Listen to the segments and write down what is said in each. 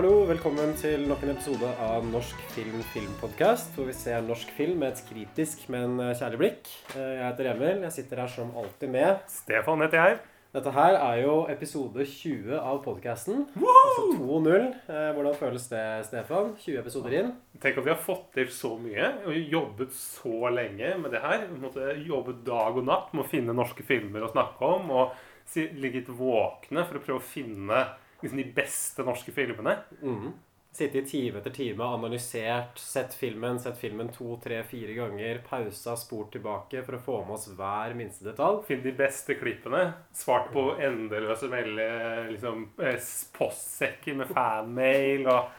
Hallo, velkommen til nok en episode av Norsk film filmpodkast, hvor vi ser norsk film med et kritisk, men eh, kjærlig blikk. Eh, Jeg heter Emil. Jeg sitter her som alltid med. Stefan heter jeg. Dette her er jo episode 20 av podkasten. Altså 2.0. Eh, Hvordan føles det, Stefan? 20 episoder inn. Tenk at vi har fått til så mye og jobbet så lenge med det her. Vi måtte jobbe dag og natt med å finne norske filmer å snakke om. Og ligget våkne for å prøve å finne liksom, de beste norske filmene. Mm. Sitte i time etter time, analysert, sett filmen, sett filmen to, tre, fire ganger. Pausa, spurt tilbake for å få med oss hver minste detalj. Finne de beste klippene. Svart på endeløse melde, liksom, eh, postsekker med fanmail og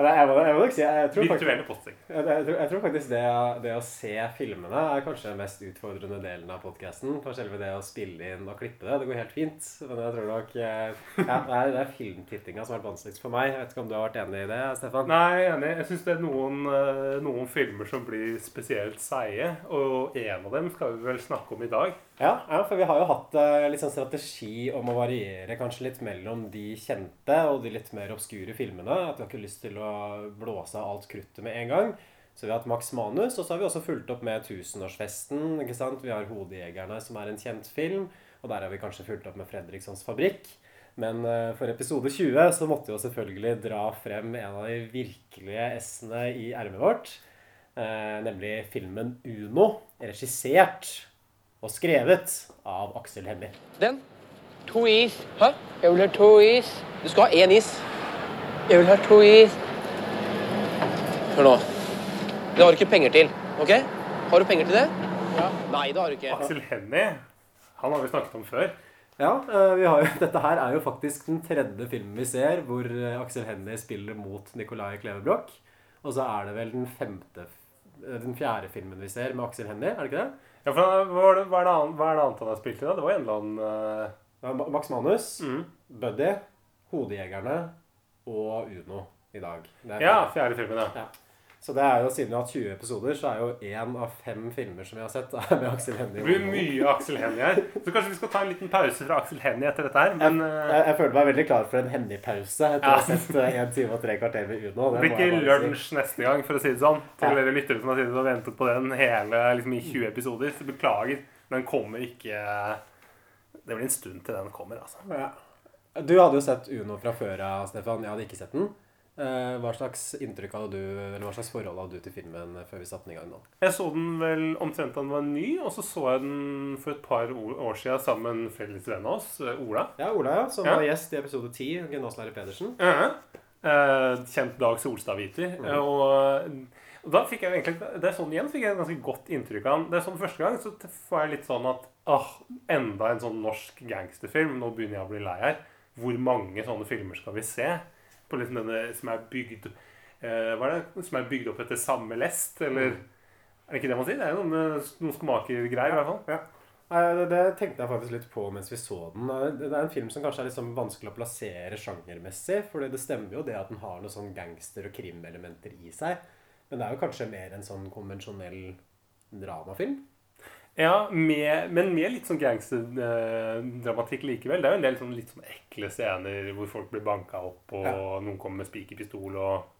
Jeg må, jeg må nok si, jeg tror virtuelle posting. Jeg, jeg, tror, jeg tror faktisk det, det å se filmene er kanskje den mest utfordrende delen av podkasten. For selve det å spille inn og klippe det, det går helt fint. Men jeg tror nok eh, ja, det, er, det er filmtittinga som har vært vanskeligst for meg. Jeg vet ikke om du har vært enig i det, Stefan? Nei, jeg er enig. Jeg syns det er noen, eh, noen filmer som blir spesielt seige. Og en av dem skal vi vel snakke om i dag. Ja, ja, for vi har jo hatt sånn strategi om å variere kanskje litt mellom de kjente og de litt mer obskure filmene. At vi har ikke lyst til å blåse av alt kruttet med en gang. Så vi har hatt Max Manus, og så har vi også fulgt opp med Tusenårsfesten. ikke sant? Vi har Hodejegerne, som er en kjent film. Og der har vi kanskje fulgt opp med Fredrikssons Fabrikk. Men eh, for episode 20 så måtte vi jo selvfølgelig dra frem en av de virkelige s-ene i ermet vårt. Eh, nemlig filmen Uno, regissert og skrevet av Aksel Hennie. Den. To is. Hæ? Jeg vil ha to is. Du skal ha én is. Jeg vil ha to is. Hør nå. Det har du ikke penger til, OK? Har du penger til det? Ja. Nei, det har du ikke. Aksel Hennie, han har vi snakket om før. Ja, eh, vi har jo, Dette her er jo faktisk den tredje filmen vi ser hvor eh, Aksel Hennie spiller mot Nicolai Klevebrok. Og så er det vel den femte eh, Den fjerde filmen vi ser med Aksel Hennie, er det ikke det? Ja, for hva er det, hva er det, annet, hva er det annet han har spilt i? da? Det var en eller annen eh, Det var Max Manus, mm. Buddy, Hodejegerne og Uno i dag. Det er Ja, fjerde filmen, ja. Ja. Så det er jo, siden vi har hatt 20 episoder, så er jo én av fem filmer som vi har sett, er med Aksel Hennie. Det blir mye Aksel Hennie her. Så kanskje vi skal ta en liten pause fra Aksel Hennie etter dette her. Men jeg, Jeg, jeg føler meg veldig klar for en Hennie-pause etter å ha sett eh, en time og tre kvarter med Uno. det blir ikke lunsj si. neste gang, for å si det sånn. Til dere lyttere som har sittet og ventet på den hele liksom, i 20 episoder. Så beklager. Den kommer ikke Det blir en stund til den kommer, altså. Ja. Du hadde jo sett Uno fra før av, Stefan. Jeg hadde ikke sett den. Eh, Hva slags inntrykk hadde du, eller hva slags forhold hadde du til filmen før vi satte den i gang nå? Jeg så den vel omtrent da den var ny, og så så jeg den for et par år siden sammen med en felles venn av oss, eh, Ola. Ja, Ola, ja, som Ja. var gjest i episode 10, Gymnaslærer Pedersen. Ja. Eh, kjent Dag Solstad-viter. Eh, Og og da fikk jeg egentlig Det er sånn igjen fikk jeg et ganske godt inntrykk av han. Det er sånn Første gang så får jeg litt sånn at åh, enda en sånn norsk gangsterfilm. Nå begynner jeg å bli lei her. Hvor mange sånne filmer skal vi se? På liksom denne som er bygd eh, Hva er det? Som er bygd opp etter samme lest, eller Mhm. Er det ikke det man sier? Det er jo noen, noen skomakergreier, i hvert fall. Ja. Nei, Det, det tenkte jeg faktisk litt på mens vi så den. Eh, Det er en film som kanskje er litt sånn vanskelig å plassere sjangermessig. For det stemmer jo det at den har noen sånn gangster- og krimelementer i seg. Men det er jo kanskje mer en sånn konvensjonell dramafilm. Ja, med, men med litt sånn gangsterdramatikk likevel. Det er jo en del sånn, litt sånn ekle scener hvor folk blir banka opp, og Ja. noen kommer med spikerpistol og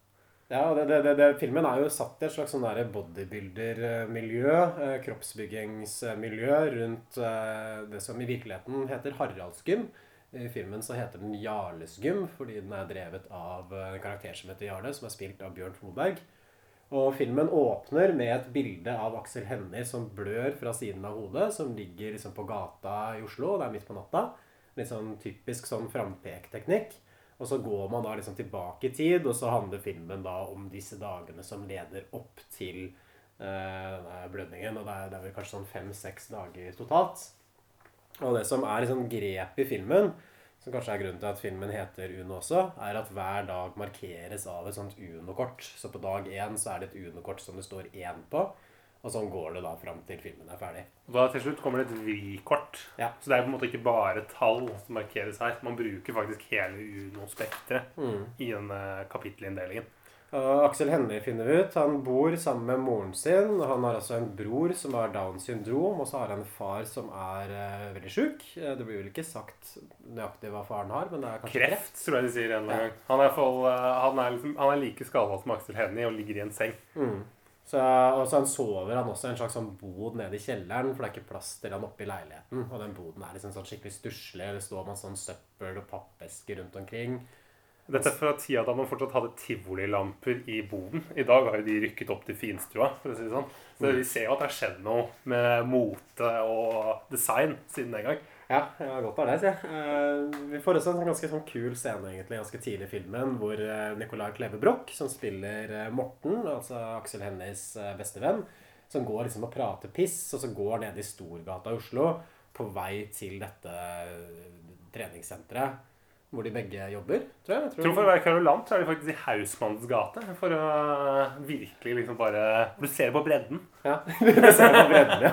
Ja, det, det, det, Filmen er jo satt i et slags sånn der bodybuilder-miljø, eh, kroppsbyggingsmiljø, rundt eh, det som i virkeligheten heter Haraldsgym. I filmen så heter den Jarlesgym, fordi den er drevet av eh, en karakter som heter Jarle, som er spilt av Bjørn Floberg. Og filmen åpner med et bilde av Aksel Hennie som blør fra siden av hodet, som ligger liksom på gata i Oslo, og det er midt på natta. Litt sånn typisk sånn frampekteknikk. Og så går man da liksom tilbake i tid, og så handler filmen da om disse dagene som leder opp til eh, blødningen. Og det er, det er vel kanskje sånn fem-seks dager totalt. Og det som er liksom grep i filmen, som kanskje er grunnen til at filmen heter Uno også, er at hver dag markeres av et sånt Uno-kort. Så på dag én så er det et Uno-kort som det står én på. Og sånn går det da fram til filmen er ferdig. Og da til slutt kommer det et vrikort. Ja. Så det er på en måte ikke bare tall som markeres her. Man bruker faktisk hele Uno-spekteret Mm. i denne kapittelinndelingen. Og Aksel Hennie finner vi ut. Han bor sammen med moren sin. Han har altså en bror som har Downs syndrom, og så har han en far som er uh, veldig sjuk. Eh, Det blir vel ikke sagt nøyaktig hva faren har, men det er kanskje Kreft, tror jeg de sier en eller annen Ja. gang. Han er, for, uh, eh, han er, liksom, han er like skada som Aksel Hennie og ligger i en seng. Mm. Så, og så han sover han også i en slags sånn bod nede i kjelleren, for det er ikke plass til han oppe i leiligheten. Og den boden er liksom sånn skikkelig stusslig. Det står masse sånn søppel og pappesker rundt omkring. Dette er fra tida da man fortsatt hadde tivolilamper i boden. I dag har jo de rykket opp til finstua, for å si det sånn. Så vi ser jo at det har skjedd noe med mote og design siden den gang. Ja, jeg har godt av det, sier jeg. Eh, Vi får også en ganske sånn kul scene egentlig, ganske tidlig i filmen, hvor eh, Nicolai Kleve Broch, som spiller eh, Morten, altså Aksel Hennies bestevenn, som går liksom og prater piss, og så går ned i Storgata i Oslo på vei til dette treningssenteret, hvor de begge jobber, tror jeg. Jeg tror For å være kverulant så er de faktisk i Hausmanns gate. For å virkelig liksom bare Du ser på bredden. Ja, du ser på bredden, ja.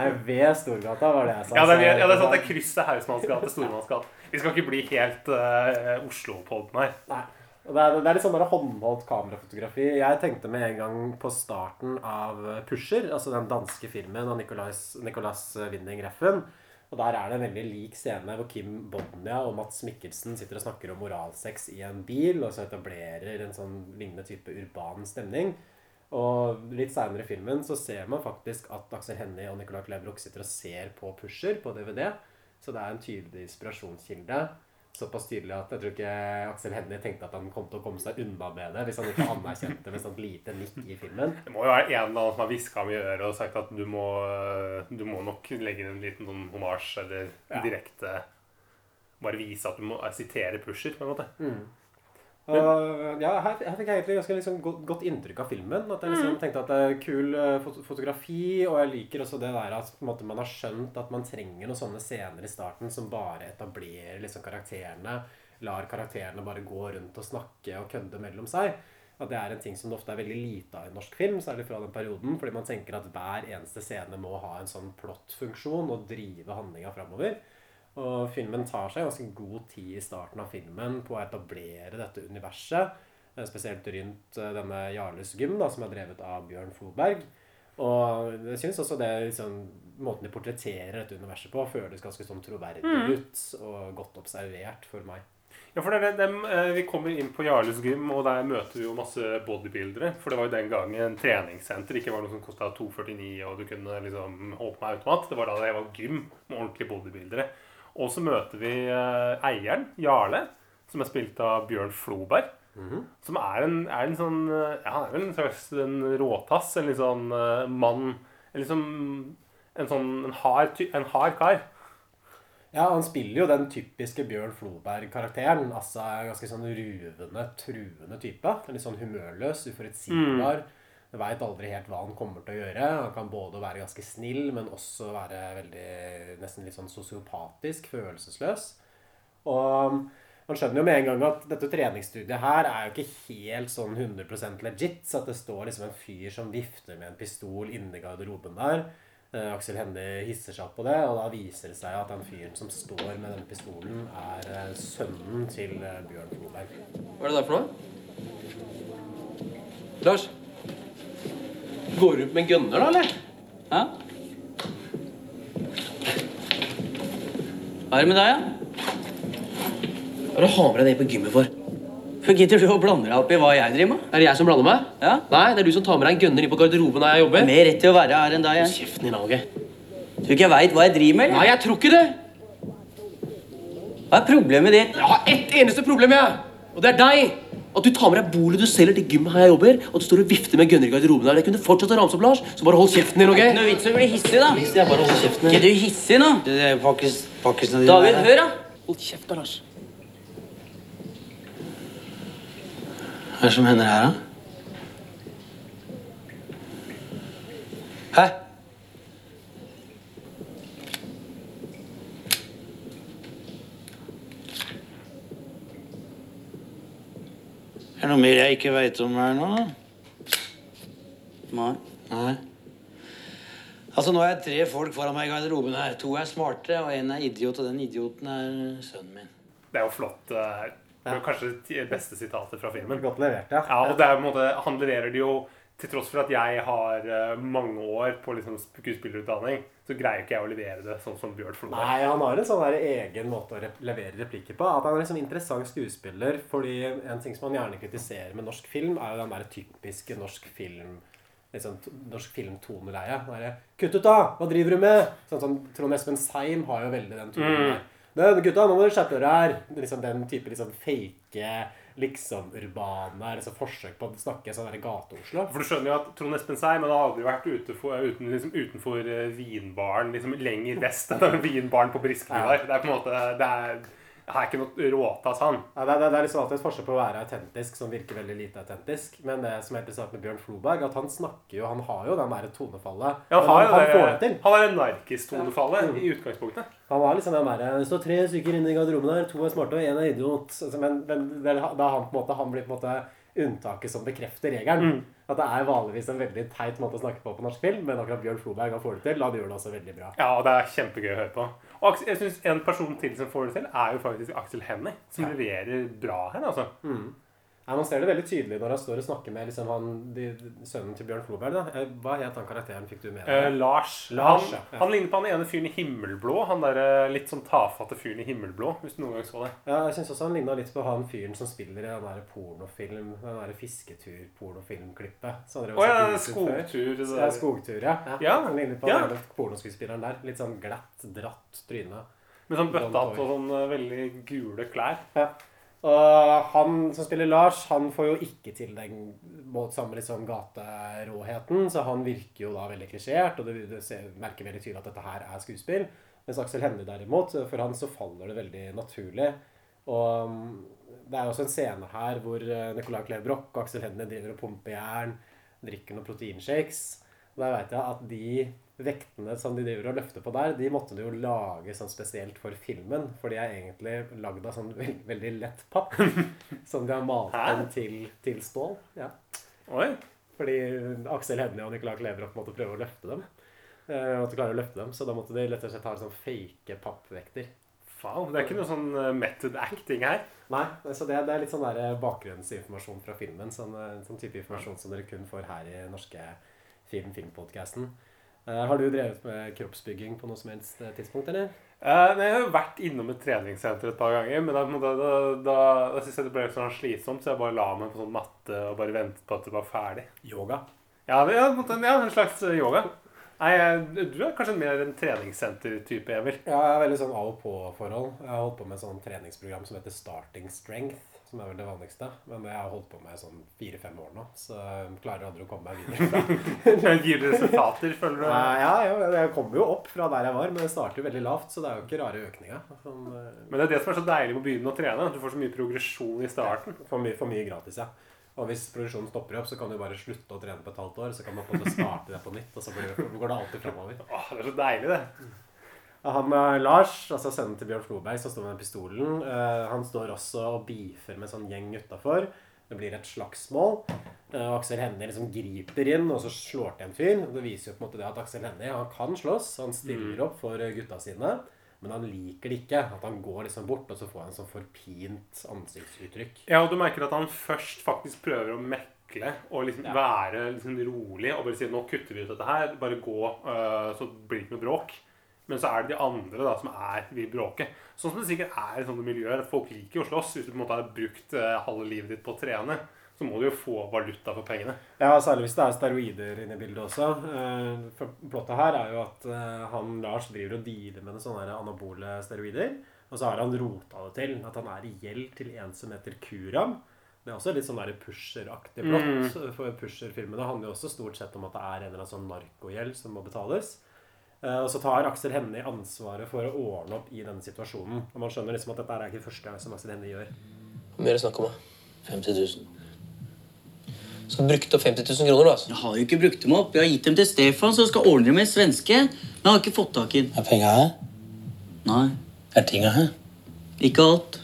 Nei, ved Storgata var det jeg sa. Ja, det er, ja, det er sant. Det er krysset Hausmanns gate, Stormanns gate. Vi skal ikke bli helt uh, Oslo-podden her. Nei. Det, er, det er litt sånn der håndholdt kamerafotografi. Jeg tenkte med en gang på starten av Pusher, altså den danske filmen av Nicolas, Nicolas Winding Refn. Og der er det en veldig lik scene hvor Kim Bodnia og Mats Mikkelsen sitter og snakker om moralsex i en bil, og så etablerer en sånn lignende type urban stemning. Og litt seinere i filmen så ser man faktisk at Aksel Hennie og Nicolai Klebrok sitter og ser på Pusher på DVD. Så det er en tydelig inspirasjonskilde. Såpass tydelig at jeg tror ikke Aksel Hennie tenkte at han kom til å komme seg unna med det hvis han ikke anerkjente med sånt lite nikk i filmen. Det må jo være en eller annen som har hviska ham i øret og sagt at du må, du må nok legge inn en liten sånn homasj eller Ja. direkte Bare vise at du må sitere Pusher, på en måte. Og ja, her, her fikk jeg egentlig ganske liksom godt, godt inntrykk av filmen. At jeg liksom tenkte at det er kul eh, fot- fotografi, og jeg liker også det der at måte, man har skjønt at man trenger noen sånne scener i starten som bare etablerer liksom karakterene. Lar karakterene bare gå rundt og snakke og kødde mellom seg. At det er en ting som det ofte er veldig lite av i norsk film, særlig fra den perioden. Fordi man tenker at hver eneste scene må ha en sånn plottfunksjon og drive handlinga framover. Og filmen tar seg ganske god tid i starten av filmen på å etablere dette universet. eh, Spesielt rundt eh, denne Jarles Gym, da, som er drevet av Bjørn Floberg. Og jeg syns også det liksom, måten de portretterer dette universet på, føles ganske sånn troverdig ut og godt observert for meg. Ja, for det, er dem, eh, Vi kommer inn på Jarles gym, og der møter vi jo masse bodybuildere. For det var jo den gangen treningssenter ikke var noe som kosta 249, og du kunne liksom åpne automat. Det var da det var gym med ordentlige bodybuildere. Og så møter vi eh, eieren, Jarle, som er spilt av Bjørn Floberg. Som er en, er en sånn eh, Ja, han er vel en slags en råtass. En litt sånn uh, mann En liksom En sånn en hard, en hard kar. Ja, han spiller jo den typiske Bjørn Floberg-karakteren. Altså ganske sånn ruvende, truende type. En Litt sånn humørløs, uforutsigbar. Du veit aldri helt hva han kommer til å gjøre. Han kan både være ganske snill, men også være veldig nesten litt sånn sosiopatisk, følelsesløs. Og man skjønner jo med en gang at dette treningsstudiet her er jo ikke helt sånn 100 legit. Så at det står liksom en fyr som vifter med en pistol inni garderoben der. Eh, Aksel Hennie hisser seg opp på det, og da viser det seg at den fyren som står med denne pistolen, er eh, sønnen til eh, Bjørn Floberg. Hva er det der for noe? Lars? Går du rundt med en gunner, da, eller? Hæ? Hva er det med deg, da? Hva er det du har med deg det på gymmet for? For gidder du å blande deg opp i hva jeg driver med? Er det jeg som blander meg? Ja? Nei, det er du som tar med deg en gunner inn på garderoben der jeg jobber. Mer rett til å være her enn deg, jeg. Kjeften din, laget. Tror du ikke jeg veit hva jeg driver med? eller? Nei, jeg tror ikke det. Hva er problemet ditt? Jeg har ett eneste problem, jeg. Og det er deg. At du tar med deg bolet du selger til gymmet her jeg jobber, og du står og vifter med gunner i garderoben der. Jeg kunne fortsatt å ramse opp, Lars, så bare hold kjeften din, OK? Noe vits i å bli hissig, da. Hvis jeg bare holder kjeften Er din. du hissig nå? Det er pakkes, pakkisene David, hør, da. Hold kjeft da, Lars. Hva er det som hender her, da? Hæ? Noe mer jeg ikke veit om her nå? Nei. Nei. Altså, nå er det tre folk foran meg i garderoben her. To er smarte, og en er idiot, og den idioten er sønnen min. Det er jo flott. eh, Det er kanskje det beste sitatet fra filmen. Godt levert, ja. Ja, og det er på en måte, Han leverer det jo til tross for at jeg har eh, mange år på liksom skuespillerutdanning, så greier ikke jeg å levere det sånn som Bjørn Flode. Nei, han har en sånn der egen måte å levere replikker på. At han er liksom interessant skuespiller. Fordi en ting som han gjerne kritiserer med norsk film, er jo den der typiske norsk film liksom, norsk filmtoneleie. Bare, 'Kutt ut, da! Hva driver du med?' Sånn som Trond Espen Seim har jo veldig den tonen. «Det, Gutta, nå må dere skjerpe dere her. Er Liksom den type liksom fake, liksom urbane altså forsøk på å snakke sånn gate-Oslo. For du skjønner jo at Trond Espen Seim hadde har aldri vært ute for, uten, liksom, utenfor eh, vinbaren liksom lenger vest enn vinbaren på Briskeby Ja. der. Det er på en måte Det er, det er ikke noe råtass, han. Ja, det, er, det er liksom alltid et forskjell på å være autentisk som virker veldig lite autentisk. Men det som er interessant med Bjørn Floberg, at han snakker jo Han har jo den derre tonefallet. Ja, han, har han, jo får det det, han har en narkistonefallet i utgangspunktet. Han har liksom den derre Det står tre stykker inne i garderoben her. To er smarte, og én er idiot. Så- Men, men det da han på en måte Han blir på en måte unntaket som bekrefter regelen. At det er vanligvis en veldig teit måte å snakke på på norsk film, men akkurat Bjørn Floberg han får det til. og Han gjør det også veldig bra. Ja, og det er kjempegøy å høre på. Og jeg synes en person til som får det til, er jo faktisk Aksel Hennie. Som leverer bra her, altså. Ja, Man ser det veldig tydelig når han står og snakker med liksom han, de, sønnen til Bjørn Floberg. da. Eh, Hva het han karakteren? Fikk du med Eh. Lars. Lars, han, ja. Han ligner på han ene fyren i Himmelblå. Han der eh, litt sånn tafatte fyren i Himmelblå, hvis du noen gang så det. Ja, jeg syns også han ligna litt på han fyren som spiller i den der pornofilm Den der fisketur-pornofilmklippet. Å oh, ja, skogtur. Ja, skogtur, ja. ja. Han ligner på den pornoskuespilleren der. Litt sånn glatt, dratt tryne. Med sånn bøttehatt og sånn veldig gule klær. Ja. Og han som spiller Lars, han får jo ikke til den må- samme liksom gateråheten, så han virker jo da veldig klisjert, og du, du ser, merker veldig tydelig at dette her er skuespill. Mens Aksel Hennie derimot, for han så faller det veldig naturlig. Og um, det er jo også en scene her hvor eh, Nicolai Klev Broch og Aksel Hennie driver og pumper jern, drikker noen proteinshakes. Og der vet jeg at de vektene som de driver og løfter på der, de måtte du jo lage sånn spesielt for filmen. For de er egentlig lagd av sånn veld, veldig lett papp. som de har malt om til, til stål. Ja. Oi. Fordi Aksel Hennie og Nicolai Kleveroff måtte prøve å løfte dem. Uh, måtte klare å løfte dem, Så da måtte de rett og slett ha sånn fake pappvekter. Faen, det er ikke noe sånn eh, method acting her. Nei, så det, det er litt sånn der bakgrunnsinformasjon fra filmen. Sånn, eh, sånn type informasjon som dere kun får her i norske Film Filmpodcasten. Uh, har du drevet med kroppsbygging på noe som helst eh, tidspunkt, eller? Eh, jeg har jo vært innom et treningssenter et par ganger, men da, da, da, da, da syntes jeg det ble sånn slitsomt, så jeg bare la meg på sånn matte og bare ventet på at det var ferdig. Yoga. Ja, det, ja, en ja en slags eh, yoga. Nei, du er kanskje mer en treningssenter-type, Emil. Ja, jeg er veldig sånn av og på-forhold. Jeg har holdt på med et sånn treningsprogram som heter Starting Strength. Som er vel det vanligste. Men det har jeg holdt på med sånn fire-fem år nå. Så jeg klarer aldri å komme meg videre. Gir det resultater, føler du? Ja, ja, jeg kommer jo opp fra der jeg var, men det starter jo veldig lavt, så det er jo ikke rare økninga. Sånn, eh, Men det er det som er så deilig med å begynne å trene. at Du får så mye progresjon i starten. For mye, for mye gratis, ja. Og hvis produksjonen stopper opp, så kan du bare slutte å trene på et halvt år. Så kan man på en måte starte det på nytt, og så går det alltid framover. Åh, det er så deilig, det. Han Lars, altså sønnen til Bjørn Floberg, som står med den pistolen, uh, han står også og beefer med en sånn gjeng utafor. Det blir et slagsmål. Uh, Aksel Hennie liksom griper inn og så slår til en fyr. Det viser jo på en måte det at Aksel Hennie han kan slåss. Han stiller opp for eh, gutta sine. Men han liker det ikke. At han går liksom bort, og så får han sånn forpint ansiktsuttrykk. Ja, og du merker at han først faktisk prøver å mekle og liksom Ja. være liksom rolig og bare si nå kutter vi ut dette her, bare gå, uh, så blir det ikke noe bråk. Men så er det de andre da som er vil bråke. Sånn som det sikkert er i sånne miljøer, at folk liker å slåss. Hvis du på en måte har brukt øh, halve livet ditt på å trene, så må du jo få valuta for pengene. Ja, særlig hvis det er steroider inne i bildet også. Eh, For plottet her er jo at eh, han Lars driver og dealer med sånne anabole steroider. Og så har han rota det til at han er i gjeld til en som heter Kuram. Det er også litt sånn pusheraktig plott. For pusherfilmene handler jo også stort sett om at det er en eller annen sånn narkogjeld som må betales. Eh, Og så tar Aksel Hennie ansvaret for å ordne opp i denne situasjonen. Og man skjønner liksom at dette er ikke første gang som Aksel Hennie gjør. Hvor mye er det snakk om? da? 50 000. Skal du bruke opp 50 000 kroner, da? altså? Jeg har jo ikke brukt dem opp. Jeg har gitt dem til Stefan, så skal ordne dem med svenske. Men jeg har ikke fått tak i den. Er penga her? Nei, Er tinga her? ikke alt.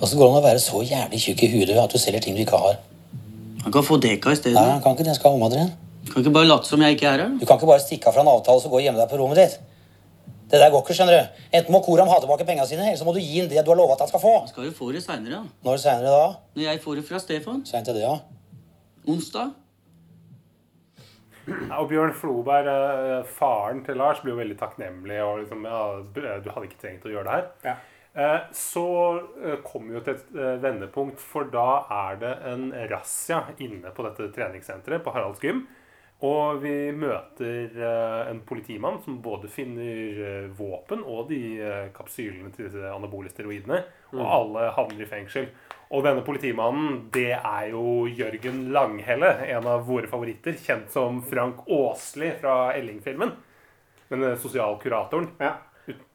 Åssen går det an å være så jævlig tjukk i huet at du selger ting du ikke har? Han kan få deka i stedet. Nei, han kan ikke det. Han skal ha Madren. Kan ikke bare late som jeg ikke er her. Du kan ikke bare stikke av fra en avtale og gå og gjemme deg på rommet ditt. Det der går ikke, skjønner du. Enten må Koram ha tilbake pengene sine, eller så må du gi ham det du har lova at han skal få. Han skal jo få det seinere. Når seinere da? Når jeg får det fra Stefan. Seint er det, ja. Onsdag. Ja, og Bjørn Floberg, eh, faren til Lars, blir jo veldig takknemlig. og liksom, ja, Du hadde ikke trengt å gjøre det her. Ja. Eh, Så eh, kommer vi jo til et eh, vendepunkt, for da er det en razzia inne på dette treningssenteret på Haralds gym. Og vi møter eh, en politimann som både finner eh, våpen og de eh, kapsylene til disse anabole steroidene. Og alle havner i fengsel. Og denne politimannen, det er jo Jørgen Langhelle, en av våre favoritter. Kjent som Frank Åsli fra Elling-filmen. Den sosialkuratoren. Ja.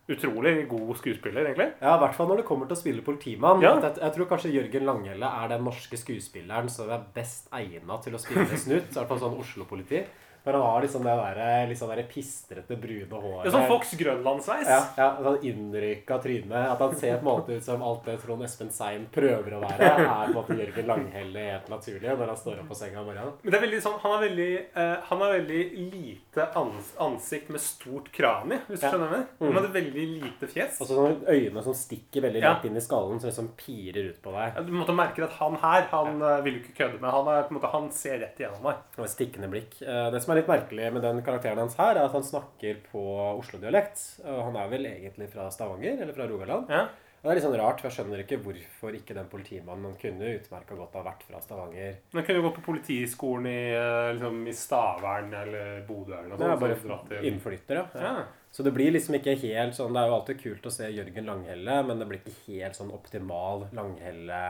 Ut utrolig god skuespiller, egentlig. Ja, i hvert fall når det kommer til å spille politimann. Ja. Jeg, jeg tror kanskje Jørgen Langhelle er den norske skuespilleren som er best egna til å spille snut. I hvert fall sånn Oslo-politi. For han har liksom det der, liksom der pistrete, brune håret. Er sånn Fox Grønland-sveis. Ja, ja, sånn innrykka tryne. At han ser på en måte ut som alt det Trond Espen Seim prøver å være, er på en måte Jørgen Langhelle helt naturlig når han står opp på senga om morgenen. Men det er veldig sånn, han har veldig, uh, han har veldig lite ans ansikt med stort krani, hvis du Ja. skjønner meg. Han hadde veldig lite fjes. Og så sånne øyne som stikker veldig Ja. langt inn i skallen, som liksom pirer ut på deg. Ja, Du måtte merke at han her, han ja. vil jo ikke kødde med. Han, er, måte, han ser rett igjennom deg. Og stikkende blikk. Eh, Det som er litt merkelig med den karakteren hans her, er at han snakker på Oslo-dialekt. Han er vel egentlig fra Stavanger, eller fra Rogaland. Ja. Og det er litt sånn rart, for jeg skjønner ikke hvorfor ikke den politimannen han kunne utmerka godt ha vært fra Stavanger. Men kunne jo gått på politiskolen i, eh, liksom, i Stavern eller Bodø eller noe sånt. bare så innflytter, ja. Ja. Så det blir liksom ikke helt sånn Det er jo alltid kult å se Jørgen Langhelle, men det blir ikke helt sånn optimal Langhelle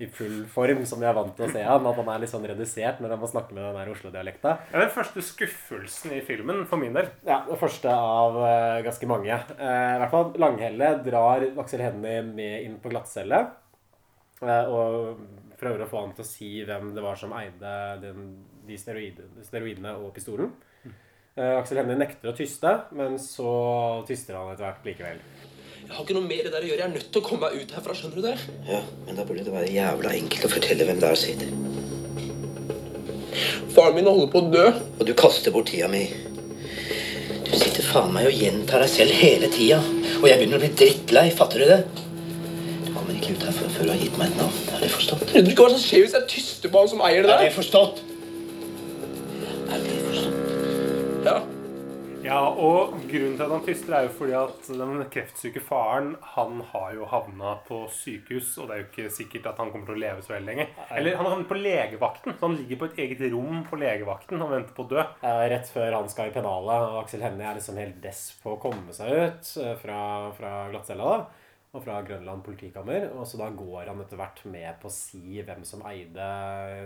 i full form som vi er vant til å se han. At han er litt sånn redusert når han må snakke med den der Oslo-dialekta. Det er den første skuffelsen i filmen, for min del. Ja, den første av uh, ganske mange. Uh, I hvert fall Langhelle drar Aksel Hennie med inn på glattcelle. Uh, og prøver å få han til å si hvem det var som eide den, de steroid, steroidene og pistolen. Eh, Aksel Hennie nekter å tyste, men så tyster han etter hvert likevel. Jeg har ikke noe mer det der å gjøre. Jeg er nødt til å komme meg ut herfra. Skjønner du det? Ja, men da burde det være jævla enkelt å fortelle hvem er som sitter. Faren min holder på å dø. Og du kaster bort tida mi. Du sitter faen meg og gjentar deg selv hele tida. Og jeg begynner å bli drittlei. Fatter du det? Du kommer ikke ut herfra før du har gitt meg et navn. Er det forstått? Skjønner du ikke hva som skjer hvis jeg tyster på han som eier det Er der? det forstått? Ja, og grunnen til at han tyster er jo fordi at den kreftsyke faren, han har jo havna på sykehus, og det er jo ikke sikkert at han kommer til å leve så veldig lenge. Eller han har havnet på legevakten, så han ligger på et eget rom på legevakten og venter på å dø. Rett før han skal i pennalet, og Aksel Hennie er liksom helt dess på å komme seg ut eh, fra, fra glattcella. Og fra Grønland politikammer. Og så da går han etter hvert med på å si hvem som eide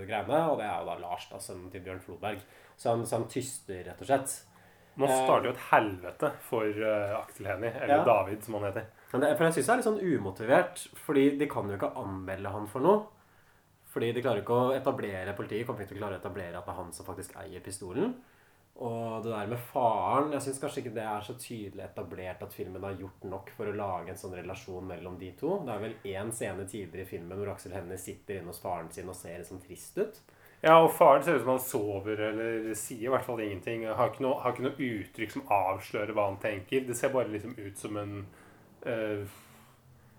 greiene. Og det er jo da Lars, da, sønnen til Bjørn Floberg. Så han, så han tyster, rett og slett. Nå starter jo et helvete for uh, Aksel Hennie, eller Ja. David, som han heter. Men det, for jeg syns det er litt sånn umotivert, fordi de kan jo ikke anmelde han for noe. Fordi de klarer ikke å etablere Politiet kommer ikke til å klare å etablere at det er han som faktisk eier pistolen. Og det der med faren Jeg syns kanskje ikke det er så tydelig etablert at filmen har gjort nok for å lage en sånn relasjon mellom de to. Det er vel én scene tidligere i filmen hvor Aksel Hennie sitter inne hos faren sin og ser sånn trist ut. Ja, og faren ser ut som han sover, eller sier i hvert fall ingenting. Har ikke noe, har ikke noe uttrykk som avslører hva han tenker. Det ser bare liksom ut som en uh,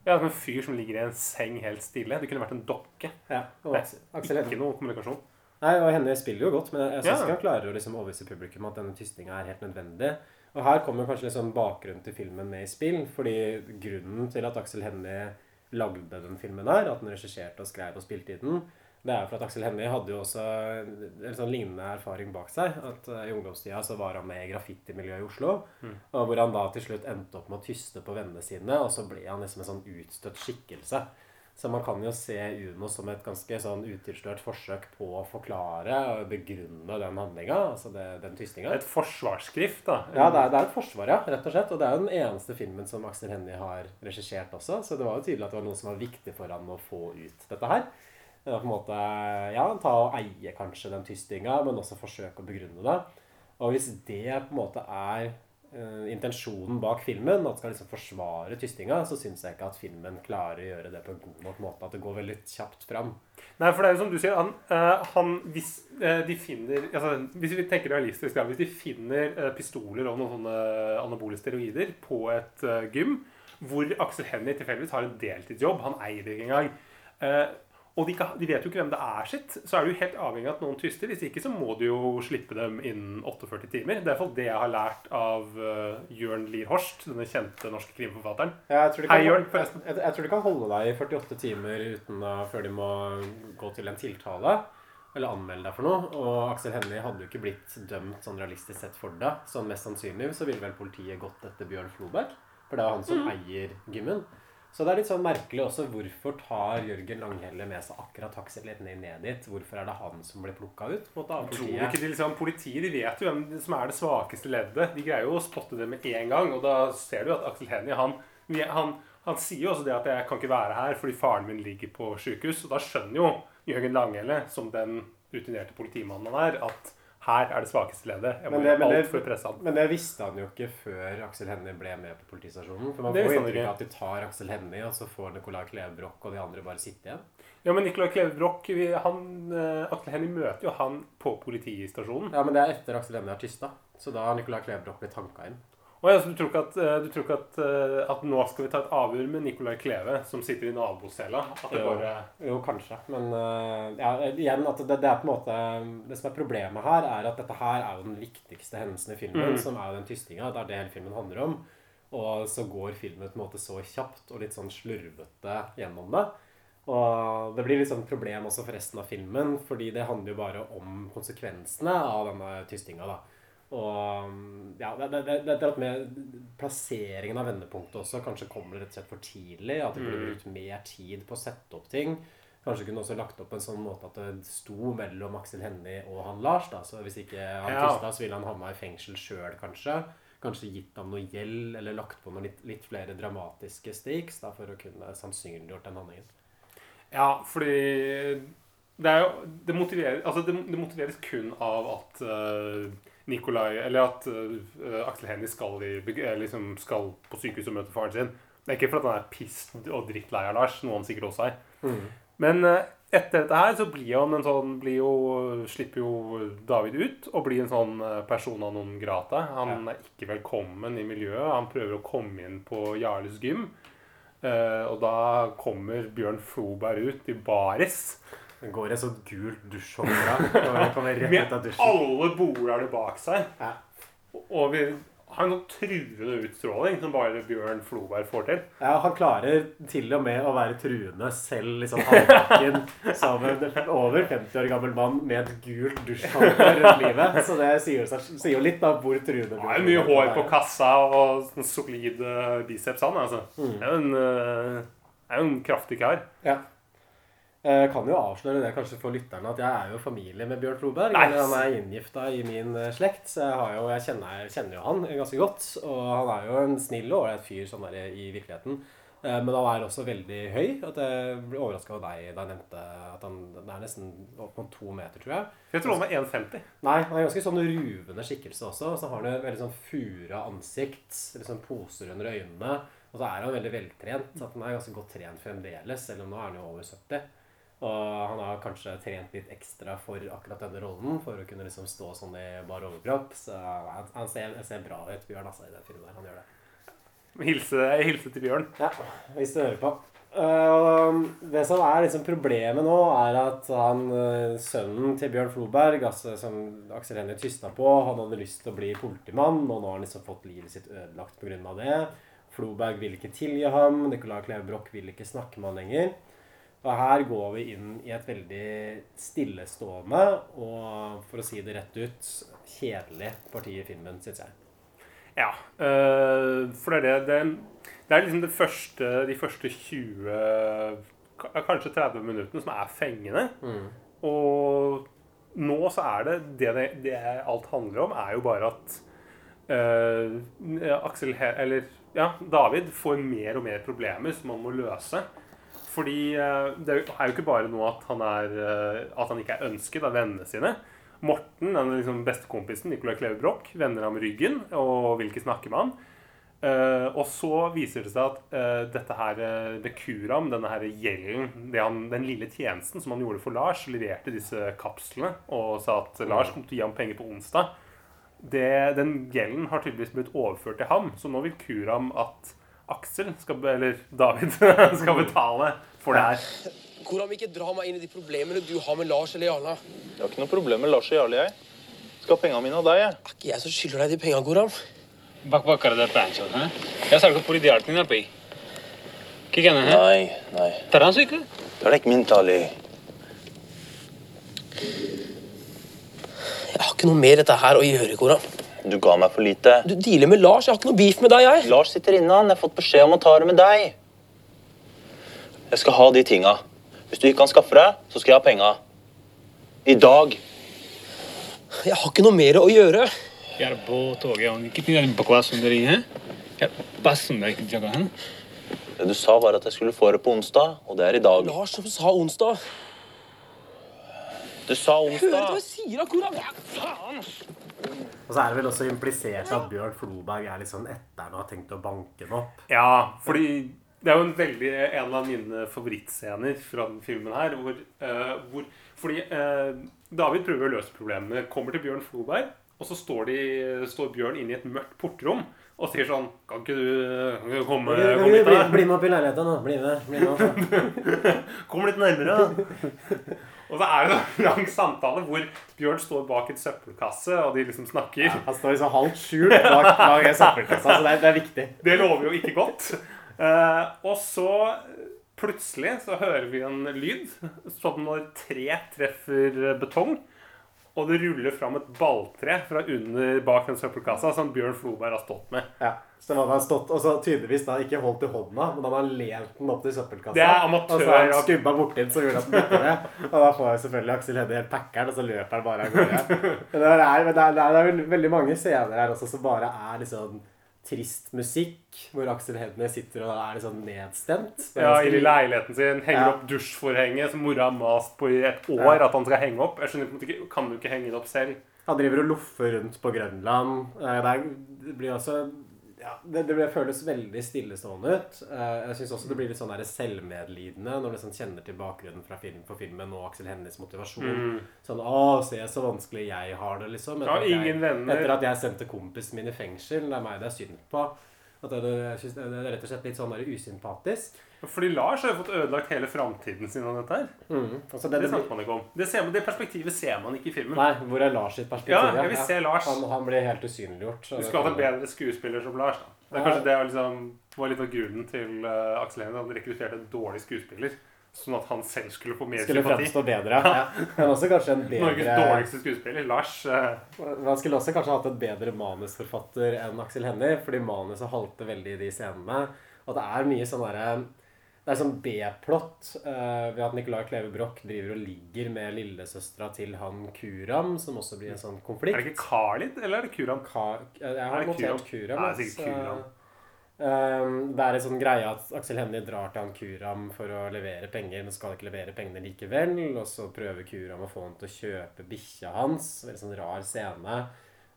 Ja, som en fyr som ligger i en seng helt stille. Det kunne vært en dokke. Ja, Aksel, Aksel Ikke noe kommunikasjon. Nei, og henne spiller jo godt, men jeg, syns Ja. ikke han klarer å liksom overbevise publikum at denne tystinga er helt nødvendig. Og her kommer kanskje liksom bakgrunnen til filmen med i spill, fordi grunnen til at Aksel Hennie lagde den filmen her, at han regisserte og skrev og spilte i den, det er for at Aksel Hennie hadde jo også en sånn lignende erfaring bak seg. At eh, I ungdomstida så var han med i graffitimiljøet i Oslo. Og hvor han da til slutt endte opp med å tyste på vennene sine, og så ble han liksom en sånn utstøtt skikkelse. Så man kan jo se Uno som et ganske sånn utilslørt forsøk på å forklare og begrunne den handlinga, altså det, den tystinga. Et forsvarsskrift, da. Ja, det er, det er et forsvar, ja, rett og slett. Og det er jo den eneste filmen som Aksel Hennie har regissert også, så det var jo tydelig at det var noe som var viktig for han å få ut dette her. Det på en måte, ja, ta og eie kanskje den tystinga, men også forsøke å begrunne det. Og hvis det på en måte er uh, intensjonen bak filmen, at skal liksom forsvare tystinga, så syns jeg ikke at filmen klarer å gjøre det på en god nok måte. At det går veldig kjapt fram. Nei, for det er jo som du sier, han, uh, han hvis uh, de finner altså, Hvis vi tenker realistisk, hvis de finner pistoler og noen sånne anabole steroider på et gym, hvor Aksel Hennie tilfeldigvis har en deltidsjobb, han eier det ikke engang og de, ikke, de vet jo ikke hvem det er sitt, så er du helt avhengig av at noen tyster. Hvis ikke så må du jo slippe dem innen 48 timer. Det er i hvert fall det jeg har lært av uh, Jørn Lier Horst, denne kjente norske krimforfatteren. Jeg tror, Hei, kan, Jørn, jeg, forresten. jeg, jeg tror de kan holde deg i 48 timer uten å, før de må gå til en tiltale. Eller anmelde deg for noe. Og Aksel Hennie hadde jo ikke blitt dømt sånn realistisk sett for det. Så mest sannsynlig så ville vel politiet gått etter Bjørn Floberg. For det er jo han som eier gymmen. Så det er litt sånn merkelig også hvorfor tar Jørgen Langhelle med seg akkurat Hennie ned dit? Hvorfor er det han som blir plukka ut? på måte, av Tror du ikke de liksom, Politiet de vet jo hvem som er det svakeste leddet. De greier jo å spotte det med en gang. Og da ser du at Aksel Hennie han, han, han sier jo også det at 'jeg kan ikke være her fordi faren min ligger på sykehus'. Og da skjønner jo Jørgen Langhelle, som den rutinerte politimannen han er, at her er det svakeste leddet. Jeg må Men det- gjøre alt for å presse han. Men det visste han jo ikke før Aksel Hennie ble med på politistasjonen. For man Det får inntrykk av at de tar Aksel Hennie, og så får Nicolai Kleve Broch og de andre bare sitte igjen. Ja, men Nicolai Kleve Broch, eh, Aksel Hennie møter jo han på politistasjonen. Ja, men det er etter Aksel Hennie har tysta. Så da har Nicolai Kleve Broch blitt tanka inn. Og ja, du tror ikke, at, eh, du tror ikke at, eh, at nå skal vi ta et avhør med Nicolai Kleve, som sitter i nabocella? Jo. Jo, kanskje. Men øh, ja, igjen at det, det er på en måte Det som er problemet her, er at dette her er jo den viktigste hendelsen i filmen, Mm. som er jo den tystinga. Det er det hele filmen handler om. Og så går filmen på en måte så kjapt og litt sånn slurvete gjennom det. Og det blir litt sånn problem også for resten av filmen, fordi det handler jo bare om konsekvensene av denne tystinga. da. Og ja, det, det, det, det er at med plasseringen av vendepunktet også kanskje kommer det rett og slett for tidlig. At det blir Mm. brukt mer tid på å sette opp ting. Kanskje kunne også lagt opp en sånn måte at det sto mellom Aksel Hennie og han Lars. da, Så hvis ikke han Ja. tysta, så ville han havna i fengsel sjøl, kanskje. Kanskje gitt ham noe gjeld, eller lagt på noen litt, litt flere dramatiske stakes da, for å kunne sannsynliggjort den handlingen. Ja, fordi det er jo Det, motiveres, altså det, det motiveres kun av at uh, Nikolai Eller at uh, Aksel Hennie skal, eh, liksom skal på sykehuset og møte faren sin. Det er ikke fordi han er pissed og drittlei av Lars, noe han sikkert også er. Men uh, etter dette her så blir han en sånn blir jo, slipper jo David ut og blir en sånn person persona non grata. Han er ikke velkommen i miljøet. Han prøver å komme inn på Jarles gym. Uh, og da kommer Bjørn Floberg ut i baris Den går et sånt gult dusjhåndkle. rett ut av dusjen. alle bolerne bak seg. Ja. Og vi har en truende utstråling som bare Bjørn Floberg får til. Ja, Han klarer til og med å være truende selv liksom halvbakken som en over 50 år gammel mann med et gult dusjhåndkle rundt livet. Så det sier, jo litt av hvor truende Han har jo mye hår på kassa og sånn solid eh, biceps, han. altså. Mm. Det er jo en, eh, en kraftig kar. Ja. Jeg kan jo avsløre det kanskje for lytterne at jeg er jo familie med Bjørn Floberg. Nice. Han er inngifta i min eh, slekt, så jeg, har jo, jeg kjenner, kjenner jo han ganske godt. Og han er jo en snill og ålreit fyr sånn der i virkeligheten. Eh, Men han er også veldig høy. At jeg ble overraska over deg da jeg nevnte at han er nesten opp mot to meter, tror jeg. Jeg tror han var 1,50. Nei, han er ganske sånn ruvende skikkelse også. Og så har han et veldig sånn fura ansikt. liksom poser under øynene. Og så er han veldig veltrent. Så han er ganske godt trent fremdeles, selv om nå er han jo over 70. Og han har kanskje trent litt ekstra for akkurat denne rollen, for å kunne liksom stå sånn i bar overkropp. Så han, han ser, ser bra ut, Bjørn, altså, i den filmen der. Han gjør det. Hilse, hilse til Bjørn. Ja, hvis du hører på. Uh, det som er liksom problemet nå, er at han, eh, sønnen til Bjørn Floberg, altså, som Aksel Hennie tysta på, han hadde lyst til å bli politimann, og nå har han liksom fått livet sitt ødelagt pga. det. Floberg vil ikke tilgi ham, Nicolai Kleve Broch vil ikke snakke med han lenger. Og her går vi inn i et veldig stillestående og, for å si det rett ut, kjedelig parti i filmen, syns jeg. Ja, øh, for det er det, det, det er liksom det første, de første 20, kanskje 30 minuttene som er fengende. Og nå så er det, det, det, det alt handler om, er jo bare at øh, Aksel, eller ja, David får mer og mer problemer som han må løse. Fordi øh, det er jo ikke bare noe at han, er, øh, at han ikke er ønsket av vennene sine. Morten, den liksom bestekompisen, Nicolai Kleve Broch, vender ham ryggen og vil ikke snakke med ham. Uh, og så viser det seg at uh, dette her eh, det Kuram, denne her gjelden, det han, den lille tjenesten som han gjorde for Lars, leverte disse kapslene og sa at Lars kom til å gi ham penger på onsdag. Det, den gjelden har tydeligvis blitt overført til ham, så nå vil Kuram at Aksel, skal, eller David, skal betale for det her. Koram, ikke dra meg inn i de problemene du har med Lars eller Jarle? Jeg har ikke noe problem med Lars og Jarle, jeg. Skal ha pengene mine av deg, jeg. Er ikke jeg som skylder deg de penga, Goram? Er hæ? Nei, nei. Tar han syke? Det er ikke min tale. Jeg har ikke noe mer dette her å gjøre, Koram. Du ga meg for lite. Du dealer med Lars. Jeg har ikke noe beef med deg. jeg. Lars sitter inne. Han. Jeg har fått beskjed om å ta det med deg. Jeg skal ha de tinga. Hvis du ikke kan skaffe det, så skal jeg ha penga. I dag. Jeg har ikke noe mer å gjøre. Det du sa, bare at jeg skulle få det på onsdag, og det er i dag. Lars som sa onsdag. Du sa onsdag. Hører du hva jeg sier, da, Koran? Faen! Og så er det vel også implisert at Bjørn Floberg er litt sånn etter han har tenkt å banke den opp. Ja, fordi det er jo en veldig en av mine favorittscener fra den filmen her. Hvor, uh, hvor Fordi uh, David prøver å løse problemene. Kommer til Bjørn Floberg, og så står, de, står Bjørn inne i et mørkt portrom og sier sånn Kan ikke du, kan ikke du komme, Bli, komme hit, bli, bli med opp i leiligheta da. Bli med. Bli med. Kom litt nærmere, da. Og så er det en lang samtale hvor Bjørn står bak en søppelkasse, og de liksom snakker. Han står liksom halvt skjult bak, bak en søppelkassa, så det er, det er viktig. Det lover jo ikke godt. Uh, og så plutselig så hører vi en lyd, som når tre treffer betong. Og det ruller fram et balltre fra under bak den søppelkassa som Bjørn Floberg har stått med. Ja. Så han har stått, og så tydeligvis da ikke holdt i hånda, men han har lent den opp til søppelkassa. Det er amatør, Og så har han skubba borti den, så gjorde han at den det. Og da får jeg selvfølgelig Aksel Hennie helt packeren, og så løper han bare av gårde. Men det er, det er, det er, det veldig mange scener her også som bare er liksom trist musikk, hvor Aksel Hennie sitter og er sånn nedstemt. Ja, i leiligheten sin, henger Ja. opp dusjforhenget som mora har mast på i et år Ja. at han skal henge opp. Jeg skjønner ikke, Kan du ikke henge det opp selv? Han driver og loffer rundt på Grønland. Eh, Det, det blir også ja, det, det føles veldig stillestående ut. Eh, Jeg syns også det blir litt sånn selvmedlidende når du liksom kjenner til bakgrunnen fra film, for filmen og Aksel Hennies motivasjon. Sånn 'Å, se så vanskelig jeg har det', liksom. Ja, at jeg. Etter at jeg sendte kompisen min i fengsel. Det er meg det er synd på. At det, det, det er rett og slett litt sånn der usympatisk. Fordi Lars har jo fått ødelagt hele framtiden sin av dette her. Altså, det, Det snakker man ikke om. Det, ser man, det perspektivet ser man ikke i filmen. nei, hvor er Lars sitt perspektiv? Ja, jeg vil se Lars. Han, han blir helt usynliggjort. Du skulle hatt en bedre skuespiller som Lars. da. Det er kanskje det var liksom, var litt av grunnen til uh, Aksel Hennie. Han rekrutterte en dårlig skuespiller. Sånn at han selv skulle få mer Skulle sympati. fremstå bedre. Ja. Men også kanskje en Norges dårligste skuespiller, Lars. Han Man skulle også kanskje hatt et bedre manusforfatter enn Aksel Hennie, fordi manuset halter veldig i de scenene. Og det er mye sånn derre Det er sånn B-plott uh, ved at Nicolai Kleve Broch driver og ligger med lillesøstera til han Kuram, som også blir en sånn konflikt. Er det ikke Khalid, eller er det Kuram? Ka jeg har Er notert Kuram? Kuram. Ja, det er sikkert. Kuram. Um, det er en sånn greie at Aksel Hennie drar til han Kuram for å levere penger, men skal ikke levere pengene likevel. Og så prøver Kuram å få han til å kjøpe bikkja hans. Veldig sånn rar scene.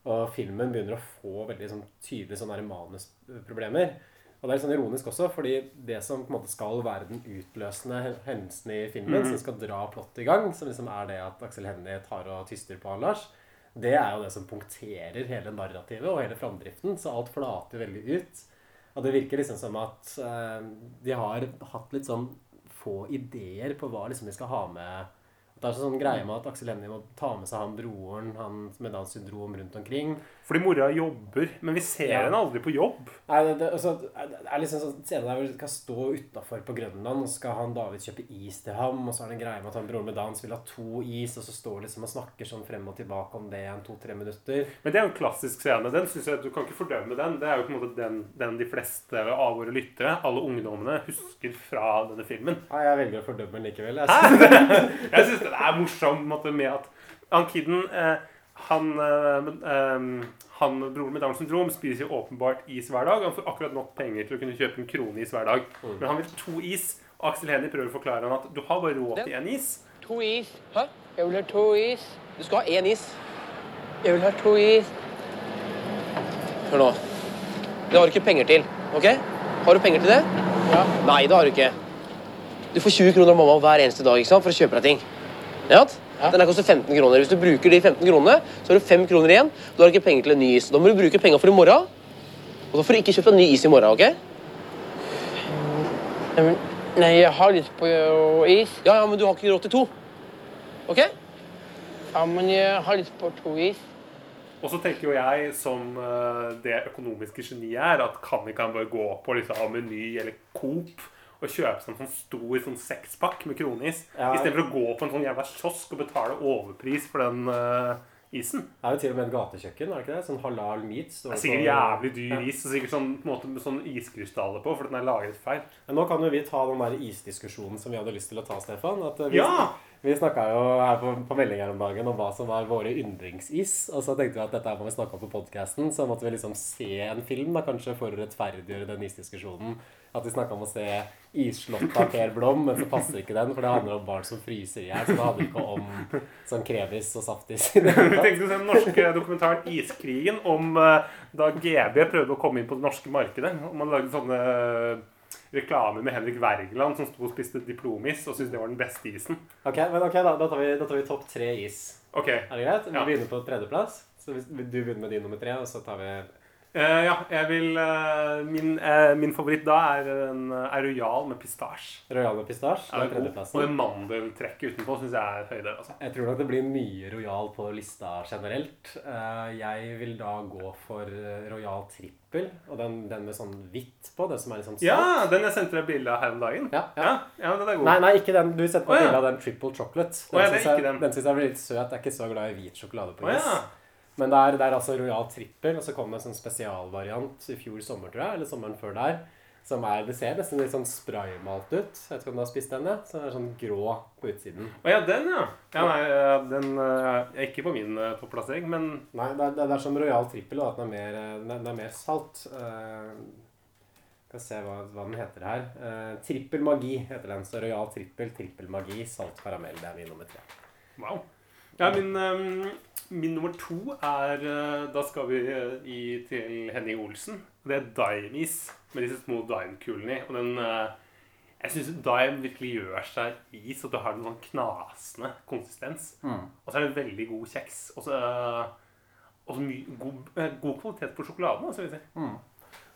Og filmen begynner å få veldig sånn tydelige sånne manusproblemer. Og det er litt sånn ironisk også, fordi det som på en måte skal være den utløsende hen- hendelsen i filmen, som skal dra plottet i gang, som liksom er det at Aksel Hennie tar og tyster på han Lars, det er jo det som punkterer hele narrativet og hele framdriften. Så alt flater veldig ut. Og det virker liksom som at uh, de har hatt litt sånn få ideer på hva liksom de skal ha med. Det er sånn greie med at Aksel Hennie må ta med seg han broren han med Downs syndrom rundt omkring. Fordi mora jobber, men vi ser Ja. henne aldri på jobb. Nei, det, det, altså, det er liksom sånn scene der hvor de skal stå utafor på Grønland, og skal han David kjøpe is til ham, og så er det en greie med at han broren med Downs vil ha to is, og så står liksom og snakker sånn frem og tilbake om det i en to-tre minutter. Men det er jo en klassisk scene. Den synes jeg Du kan ikke fordømme den. Det er jo på en måte den, den de fleste av våre lyttere, alle ungdommene, husker fra denne filmen. Nei, jeg velger å fordømme den likevel. Jeg, Jeg syns det er morsomt måte, med at han kiden eh, han, eh, eh, han broren med Downs syndrom spiser jo åpenbart is hver dag. Han får akkurat nok penger til å kunne kjøpe en kroneis hver dag. Mm. Men han vil to is. Og Aksel Hennie prøver å forklare han at du har bare råd til én is. To is. Hæ? Jeg vil ha to is. Du skal ha én is. Jeg vil ha to is. Hør nå. Det har du ikke penger til, OK? Har du penger til det? Ja. Nei, det har du ikke. Du får 20 kroner av mamma hver eneste dag ikke sant, for å kjøpe deg ting. Ja? Den her koster 15 kroner. Hvis du bruker de 15 kronene, så har du 5 kroner igjen. Du har ikke penger til en ny is. Da må du bruke penga for i morgen. Og da får du ikke kjøpt en ny is i morgen, OK? Nei, jeg har lyst på is. Ja, ja, men du har ikke råd til to. OK? Ja, men jeg har lyst på to is. Og så tenker jo jeg, som eh, det økonomiske geniet er, at kan ikke han bare gå på liksom, Meny eller Coop og kjøpe seg en sånn stor sånn sekspakk med kronis, Ja. istedenfor å gå på en sånn jævla kiosk og betale overpris for den uh, isen? Det er jo til og med et gatekjøkken, er det ikke det? Sånn halal meat. Det er sikkert jævlig dyr Ja. is og sikkert sånn, på en måte, med sånn iskrystaller på, for den er lagret feil. Men nå kan jo vi ta den der isdiskusjonen som vi hadde lyst til å ta, Stefan. At eh, vi, Ja! vi snakka jo her på, på melding her om dagen om hva som var våre yndlingsis. Og så tenkte vi at dette må vi snakke om på podkasten. Så måtte vi liksom se en film, da, kanskje for å rettferdiggjøre den isdiskusjonen. At vi snakka om å se 'Isslottet' av Per Blom, men så passer ikke den, for det handler om barn som fryser i hjel. Så det handler ikke om sånn krevis og saftis. Vi tenkte å se den norske dokumentaren 'Iskrigen' om eh, da GB prøvde å komme inn på det norske markedet. Og man lagde sånne eh, reklamer med Henrik Wergeland som sto og spiste diplomis og syntes det var den beste isen. Ok, men ok, da, da tar vi, da tar vi topp tre is. Ok, Er det greit? Vi Ja. begynner på tredjeplass. Så hvis, du begynner med din nummer tre, og så tar vi Eh, ja, jeg vil uh, min, uh, min favoritt da er en er Royal med pistasje. Royal med pistasje. Det er Og en det mandeltrekket utenpå syns jeg er høyde. Altså. Jeg tror nok det blir mye Royal på lista generelt. Jeg vil da gå for Royal trippel, og den, den med sånn hvitt på. Det som er litt sånn Ja, den jeg sendte deg bilde av her om dagen. Ja, ja. ja, den er god. Nei, nei, ikke den. Du sendte meg bilde av den triple chocolate. Den oh, syns jeg, jeg blir litt søt. Jeg er ikke så glad i hvit sjokolade på is. ja. Men det er, det er altså Royal trippel, og så kom det en sånn spesialvariant i fjor sommer, tror jeg, eller sommeren før der. Som er, Det ser nesten litt sånn spraymalt ut. Jeg vet ikke om du har spist den? Ja? Så den er sånn grå på utsiden. Å ja, den, ja. ja nei, eh, den eh, er ikke på min uh, topplassering, men Nei, det er, det er som Royal trippel, og at den er mer, eh, den er, er mer salt. Skal se hva, hva den heter her. Eh, trippel magi heter den. Så Royal trippel, trippel magi, salt karamell. Det er min nummer tre. wow. Ja, min, eh, min nummer to er eh, Da skal vi eh, i, til Henning Olsen. Det er Dime-is med disse små Dime-kulene i. Og den eh, Jeg syns Dime virkelig gjør seg is, og det har en sånn knasende konsistens. Og så er det en veldig god kjeks. Og så og så mye god, god kvalitet på sjokoladen. Altså, vil jeg si.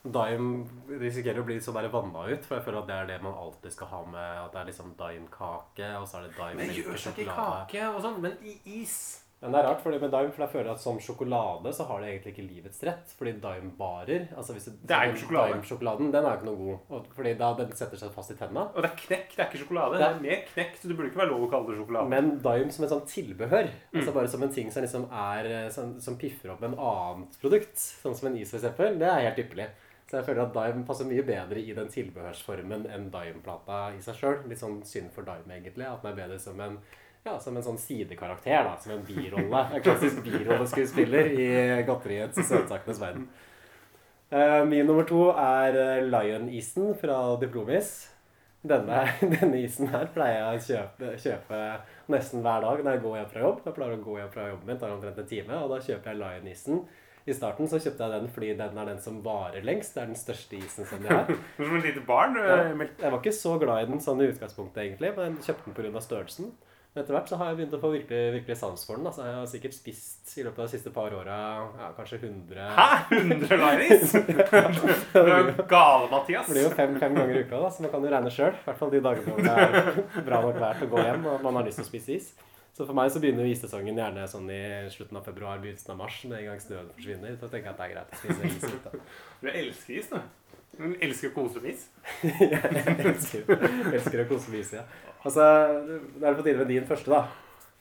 Dime risikerer å bli så der vanna ut, for jeg føler at det er det man alltid skal ha med at det er liksom dime-kake, og så er det dime Men det gjør seg ikke kake og sånn, men i is. Men det er rart fordi med dime, for jeg føler at som sjokolade så har det egentlig ikke livets rett. Fordi dime-barer altså hvis Det er jo sjokolade. Dime-sjokoladen, den er jo ikke noe god. Fordi da den setter seg fast i tenna. Og det er knekk, det er ikke sjokolade. Det er mer knekk, så det burde ikke være lov å kalle det sjokolade. Men dime som et sånt tilbehør. Mm. Altså bare som en ting som liksom er eh, sånn, Som piffer opp en annet produkt. Sånn som en is, f.eks. Det er helt ypperlig. Så jeg føler at dime passer mye bedre i den tilbehørsformen enn dime-plata i seg sjøl. Litt sånn synd for dime, egentlig. At den er bedre som en ja, som en sånn sidekarakter. da, Som en birolle. En klassisk birolleskuespiller i godteriets og søtsakenes verden. Eh, min nummer to er eh, Lion-isen fra Diplomis. Denne, denne isen her pleier jeg å kjøpe, kjøpe nesten hver dag når jeg går hjem fra jobb. Jeg pleier å gå hjem fra jobben min, tar omtrent en time, og da kjøper jeg Lion-isen. I starten så kjøpte jeg den fordi den er den som varer lengst. Det er den største isen som de har. Som et lite barn. Ja, eh, jeg var ikke så glad i den sånn i utgangspunktet, egentlig, men jeg kjøpte den pga. størrelsen. Men etter hvert så har jeg begynt å få virkelig, virkelig sans for den. Altså, jeg har sikkert spist i løpet av de siste par åra ja, kanskje 100 Hæ? 100 laris? Du er gale, Mathias. Det blir jo fem, fem ganger i uka, da, så man kan jo regne sjøl. I hvert fall de dagene hvor det er bra nok vær til å gå hjem og man har lyst til å spise is. Så for meg så begynner issesongen gjerne sånn i slutten av februar, begynnelsen av mars, med en gang snøen forsvinner. Så tenker jeg at det er greit å spise is. Du elsker is, du. Du elsker å kose med. Jeg elsker, elsker å kose med ja. Altså, Da er det på tide med din første, da.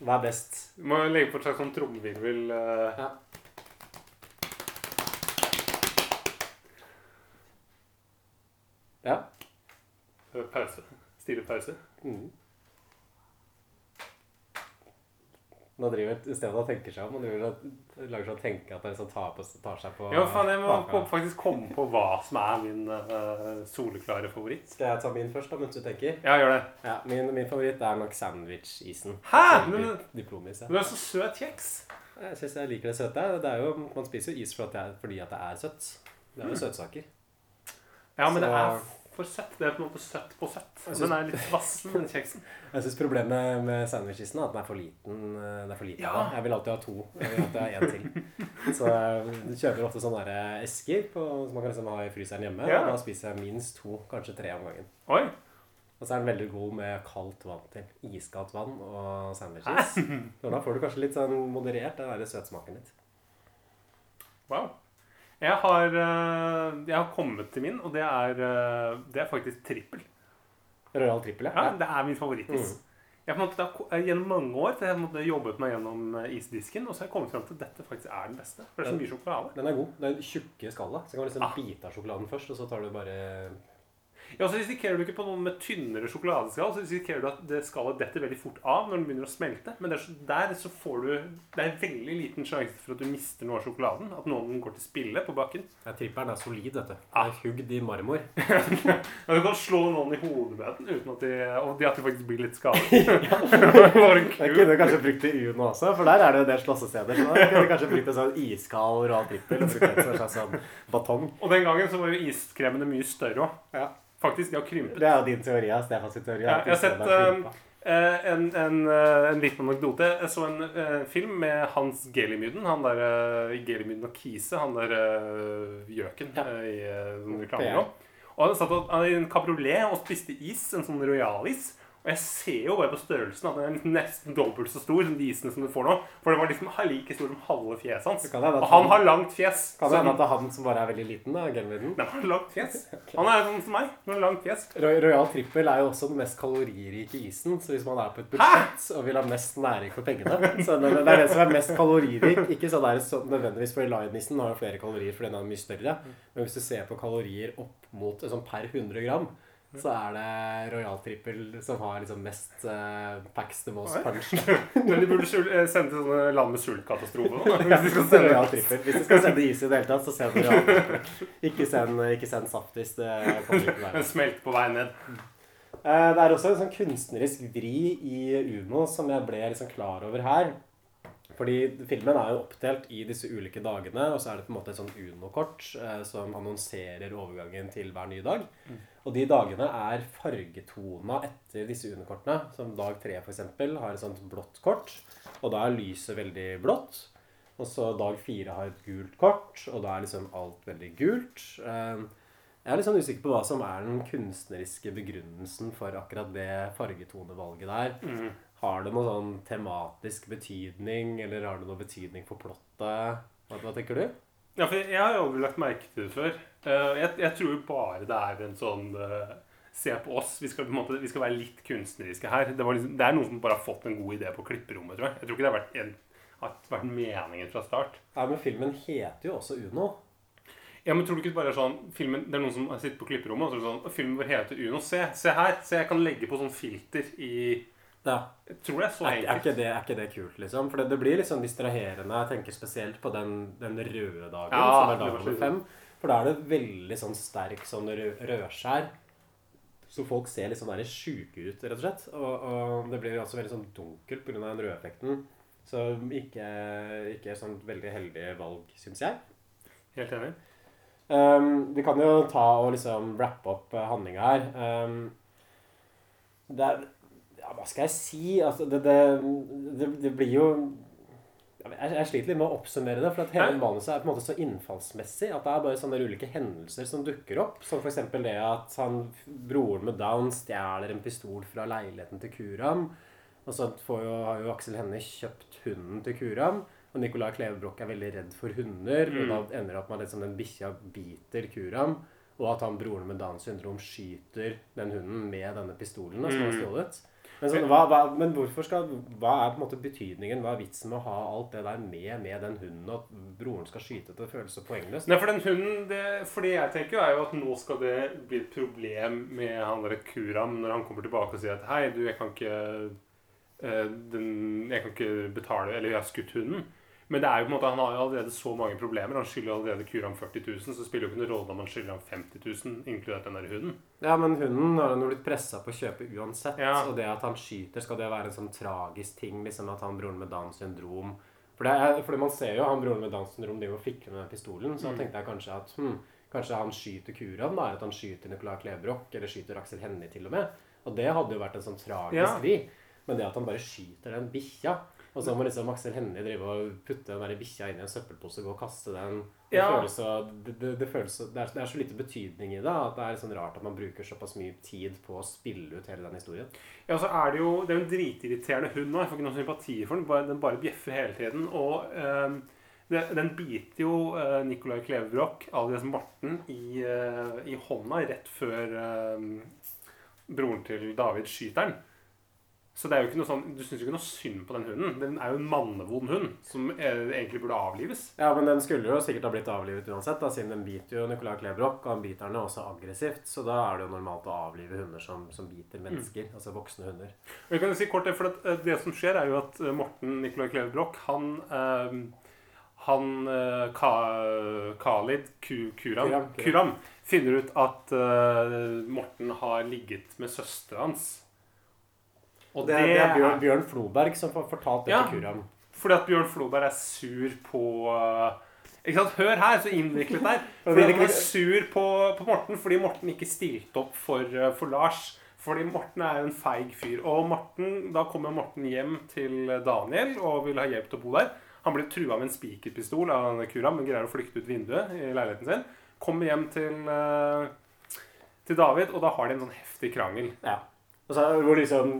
Hva er best? Du må legge på et slags sånn trommevirvel. Uh... Ja. Ja. Pause. Stille pause. Mm. Nå driver I stedet for å tenke seg om, og driver og lager å tenke at det liksom tar, på, tar seg på Ja, faen, jeg må baka. faktisk komme på hva som er min uh, soleklare favoritt. Skal jeg ta min først, da, mens du tenker? Ja, gjør det. Ja, min, min favoritt er nok sandwich-isen. Hæ? Sånn Men- Diplomis, ja. Du er så søt kjeks. Jeg syns jeg liker det søte. Det er jo, man spiser jo is for at det er, fordi at det er søtt. Det er jo søtsaker. Ja, men det Så- er for søtt. Det er på en måte søtt på søtt. Synes- Den er litt vassen, den kjeksen. Jeg syns problemet med sandwich-isen er at den er for liten. eh, er for liten Ja. Jeg vil alltid ha to. Jeg vil alltid ha én til. Så jeg kjøper ofte sånne esker på, som man kan liksom ha i fryseren hjemme. Ja. Og da spiser jeg minst to, kanskje tre om gangen. Oi. Og så er den veldig god med kaldt vann til. Iskaldt vann og sandwiches. Da får du kanskje litt sånn moderert den der søtsmaken litt. Wow. Jeg har, eh, jeg har kommet til min, og det er, eh, det er faktisk trippel. Royal trippel, Ja, ja. det er min favorittis. En måte, eh, gjennom mange år så har jeg måte jobbet meg gjennom isdisken, og så har jeg kommet frem til at dette faktisk er den beste. For det er så mye sjokolade. Den er god. Det er tjukke skallet. Så kan du liksom Ah. bite av sjokoladen først, og så tar du bare Ja, så risikerer du ikke på noen med tynnere sjokoladeskall, så risikerer du at det skallet detter veldig fort av når den begynner å smelte. Men det er der så får du Det er veldig liten sjanse for at du mister noe av sjokoladen. At noen går til spille på bakken. ja, Trippelen er solid, vet du. Den Ah. er hugd i marmor. ja, du kan slå noen i hodet med den uten at de, og de at de faktisk blir litt skadet. Jeg kunne kanskje brukt det i Uno også, for der er det jo en del slåssesteder. Så da kunne kanskje brukt en sånn iskald Royal trippel og brukt en slags sånn batong. Og den gangen så var jo iskremene mye større òg. Ja. Faktisk, de har krympet. Det er din teori. Stefans teori. Ja, jeg har sett. Eh, en, en, eh, en liten anekdote. Jeg så en uh, film med Hans Gelimyden. Han der uh, Gelimyden og Kise. Han der uh, gjøken Ja. i uh, PR. reklamen nå. Og han satt og- i en kabriolet og spiste is. En sånn royalis. Og jeg ser jo bare på størrelsen at den er nesten dobbelt så stor som de isene som du får nå. For den var liksom like stor som halve fjeset hans. Og han han- har langt fjes. Kan det hende at det er han som bare er veldig liten, da? Gelmiden? men han har langt fjes. Han er sånn som meg. Han har langt fjes. Roy- Royal trippel er jo også den mest kaloririke isen, så hvis man er på et budsjett og vil ha mest næring for pengene så det, er den som er mest kaloririk. Ikke sånn der, så nødvendigvis, fordi Lion-nissen har flere kalorier fordi den er mye større. Men hvis du ser på kalorier opp mot sånn per 100 gram, så er det Royal trippel som har liksom mest uh, packs the most punch. Men de burde eh, sende til sånne land med sultkatastrofe. Hvis de skal sende Royal trippel. Hvis de skal sende is i det hele tatt, så send Royal trippel. Ikke send, ikke send saftis. Det kommer ikke være smelt på vei ned. Eh, Det er også en sånn kunstnerisk vri i Uno som jeg ble liksom klar over her. Fordi filmen er jo oppdelt i disse ulike dagene, og så er det på en måte et sånn Uno-kort eh, som annonserer overgangen til hver ny dag. Og de dagene er fargetona etter disse Uno-kortene. Som dag tre f.eks. har et sånt blått kort, og da er lyset veldig blått. Og så dag fire har et gult kort, og da er liksom alt veldig gult. Eh, jeg er litt sånn usikker på hva som er den kunstneriske begrunnelsen for akkurat det fargetonevalget der. Mm. Har det noen sånn tematisk betydning, eller har det noen betydning for plottet? Hva, hva tenker du? Ja, for jeg har jo aldri lagt merke til det før. Eh, Jeg, jeg tror jo bare det er en sånn eh, Se på oss. Vi skal, på måte, vi skal være litt kunstneriske her. Det, var liksom, det er noen som bare har fått en god idé på klipperommet, tror jeg. Jeg tror ikke det har vært, en, har vært meningen fra start. Ja, men filmen heter jo også Uno. Ja, men tror du ikke bare er sånn filmen, Det er noen som sitter på klipperommet og så er det sånn Filmen vår heter Uno. Se, se her. Se, jeg kan legge på sånn filter i Ja. Jeg tror det er så Er, er, ikke det, er ikke det kult, liksom? For det, det blir litt sånn distraherende. Jeg tenker spesielt på den, den røde dagen, Ja, som er dag nummer fem. For da er det veldig sånn sterk sånn rødskjær. Så folk ser litt sånn sjuke ut, rett og slett. Og, og det blir også veldig sånn dunkelt pga. den røde effekten. Så ikke, ikke sånn veldig heldig valg, syns jeg. Helt enig. Um, vi kan jo ta og liksom wrappe opp uh, handlinga her. Um, det er Ja, hva skal jeg si? Altså, det, det, det, blir jo jeg, jeg sliter litt med å oppsummere det, for at hele manuset er på en måte så innfallsmessig at det er bare sånne ulike hendelser som dukker opp. Som f.eks. det at han, broren med Down stjeler en pistol fra leiligheten til Kuram. Og så får jo, har jo Aksel Hennie kjøpt hunden til Kuram. Og Nicolai Klevebrok er veldig redd for hunder. Og da ender det opp med at liksom den bikkja biter Kuram. Og at han broren med Downs syndrom skyter den hunden med denne pistolen som han har stjålet. Men, sånn, hva, hva, men skal, hva er på en måte betydningen, hva er vitsen med å ha alt det der med, med den hunden, at broren skal skyte til det føles så poengløst? Nei, for den hunden det, For det jeg tenker, er jo at nå skal det bli et problem med han derre Kuram når han kommer tilbake og sier at hei, du, jeg kan ikke eh, den, Jeg kan ikke betale Eller jeg har skutt hunden. Men det er jo på en måte, han har jo allerede så mange problemer. Han skylder allerede Kuram 40 000, så det spiller jo ikke noen rolle om han skylder ham 50 000, inkludert den der hunden. Ja, men hunden har han jo blitt pressa på å kjøpe uansett. Ja. Og det at han skyter, skal det være en sånn tragisk ting? liksom At han broren med Downs syndrom For er, fordi man ser jo han broren med Downs syndrom driver og fikler med den pistolen. Så da tenkte jeg kanskje at hm, kanskje han skyter Kuram, da. At han skyter Nicolai Klebrok, eller skyter Aksel Hennie til og med. Og det hadde jo vært en sånn tragisk Ja. vri. Men det at han bare skyter den bikkja og så må liksom Aksel Hennie drive og putte den bikkja inn i en søppelpose og gå og kaste den. Det, Ja. føles så, det, det, det, føles så, det, er, det er så lite betydning i det at det er sånn rart at man bruker såpass mye tid på å spille ut hele den historien. Ja, så er det jo Det er jo en dritirriterende hund nå. Jeg får ikke noe sympati for den. Bare, den bare bjeffer hele tiden. Og det, den biter jo uh, Nicolai Klevebrok, alias Morten, i, eh, i hånda rett før ehm, broren til David skyter den. Så det er jo ikke noe sånn, du syns jo ikke noe synd på den hunden. Den er jo en mannevond hund som eh, egentlig burde avlives. Ja, men den skulle jo sikkert ha blitt avlivet uansett, da, siden den biter jo Nicolai Klebrok. og han biter den også aggressivt. Så da er det jo normalt å avlive hunder som, som biter mennesker, altså voksne hunder. Og jeg kan jo si kort det, for at, eh, det som skjer, er jo at eh, Morten Nicolai Klebrok, han eh, han Ka, Khalid Ku, Kuram, Kuram, Kuram, Kuram. finner ut at eh, Morten har ligget med søstera hans. Og Det, det er Bjørn, Bjørn Floberg som har fortalt det Ja. til Kuram. Fordi at Bjørn Floberg er sur på eh, Ikke sant? Hør her, så innviklet det er. Fordi han er sur på, på Morten fordi Morten ikke stilte opp for, eh, for Lars. Fordi Morten er jo en feig fyr. Og Morten, da kommer Morten hjem til Daniel og vil ha hjelp til å bo der. Han blir trua med en spikerpistol av Kuram, men greier å flykte ut vinduet i leiligheten sin. Kommer hjem til, eh, til David, og da har de en sånn heftig krangel. Ja. Så, hvor liksom,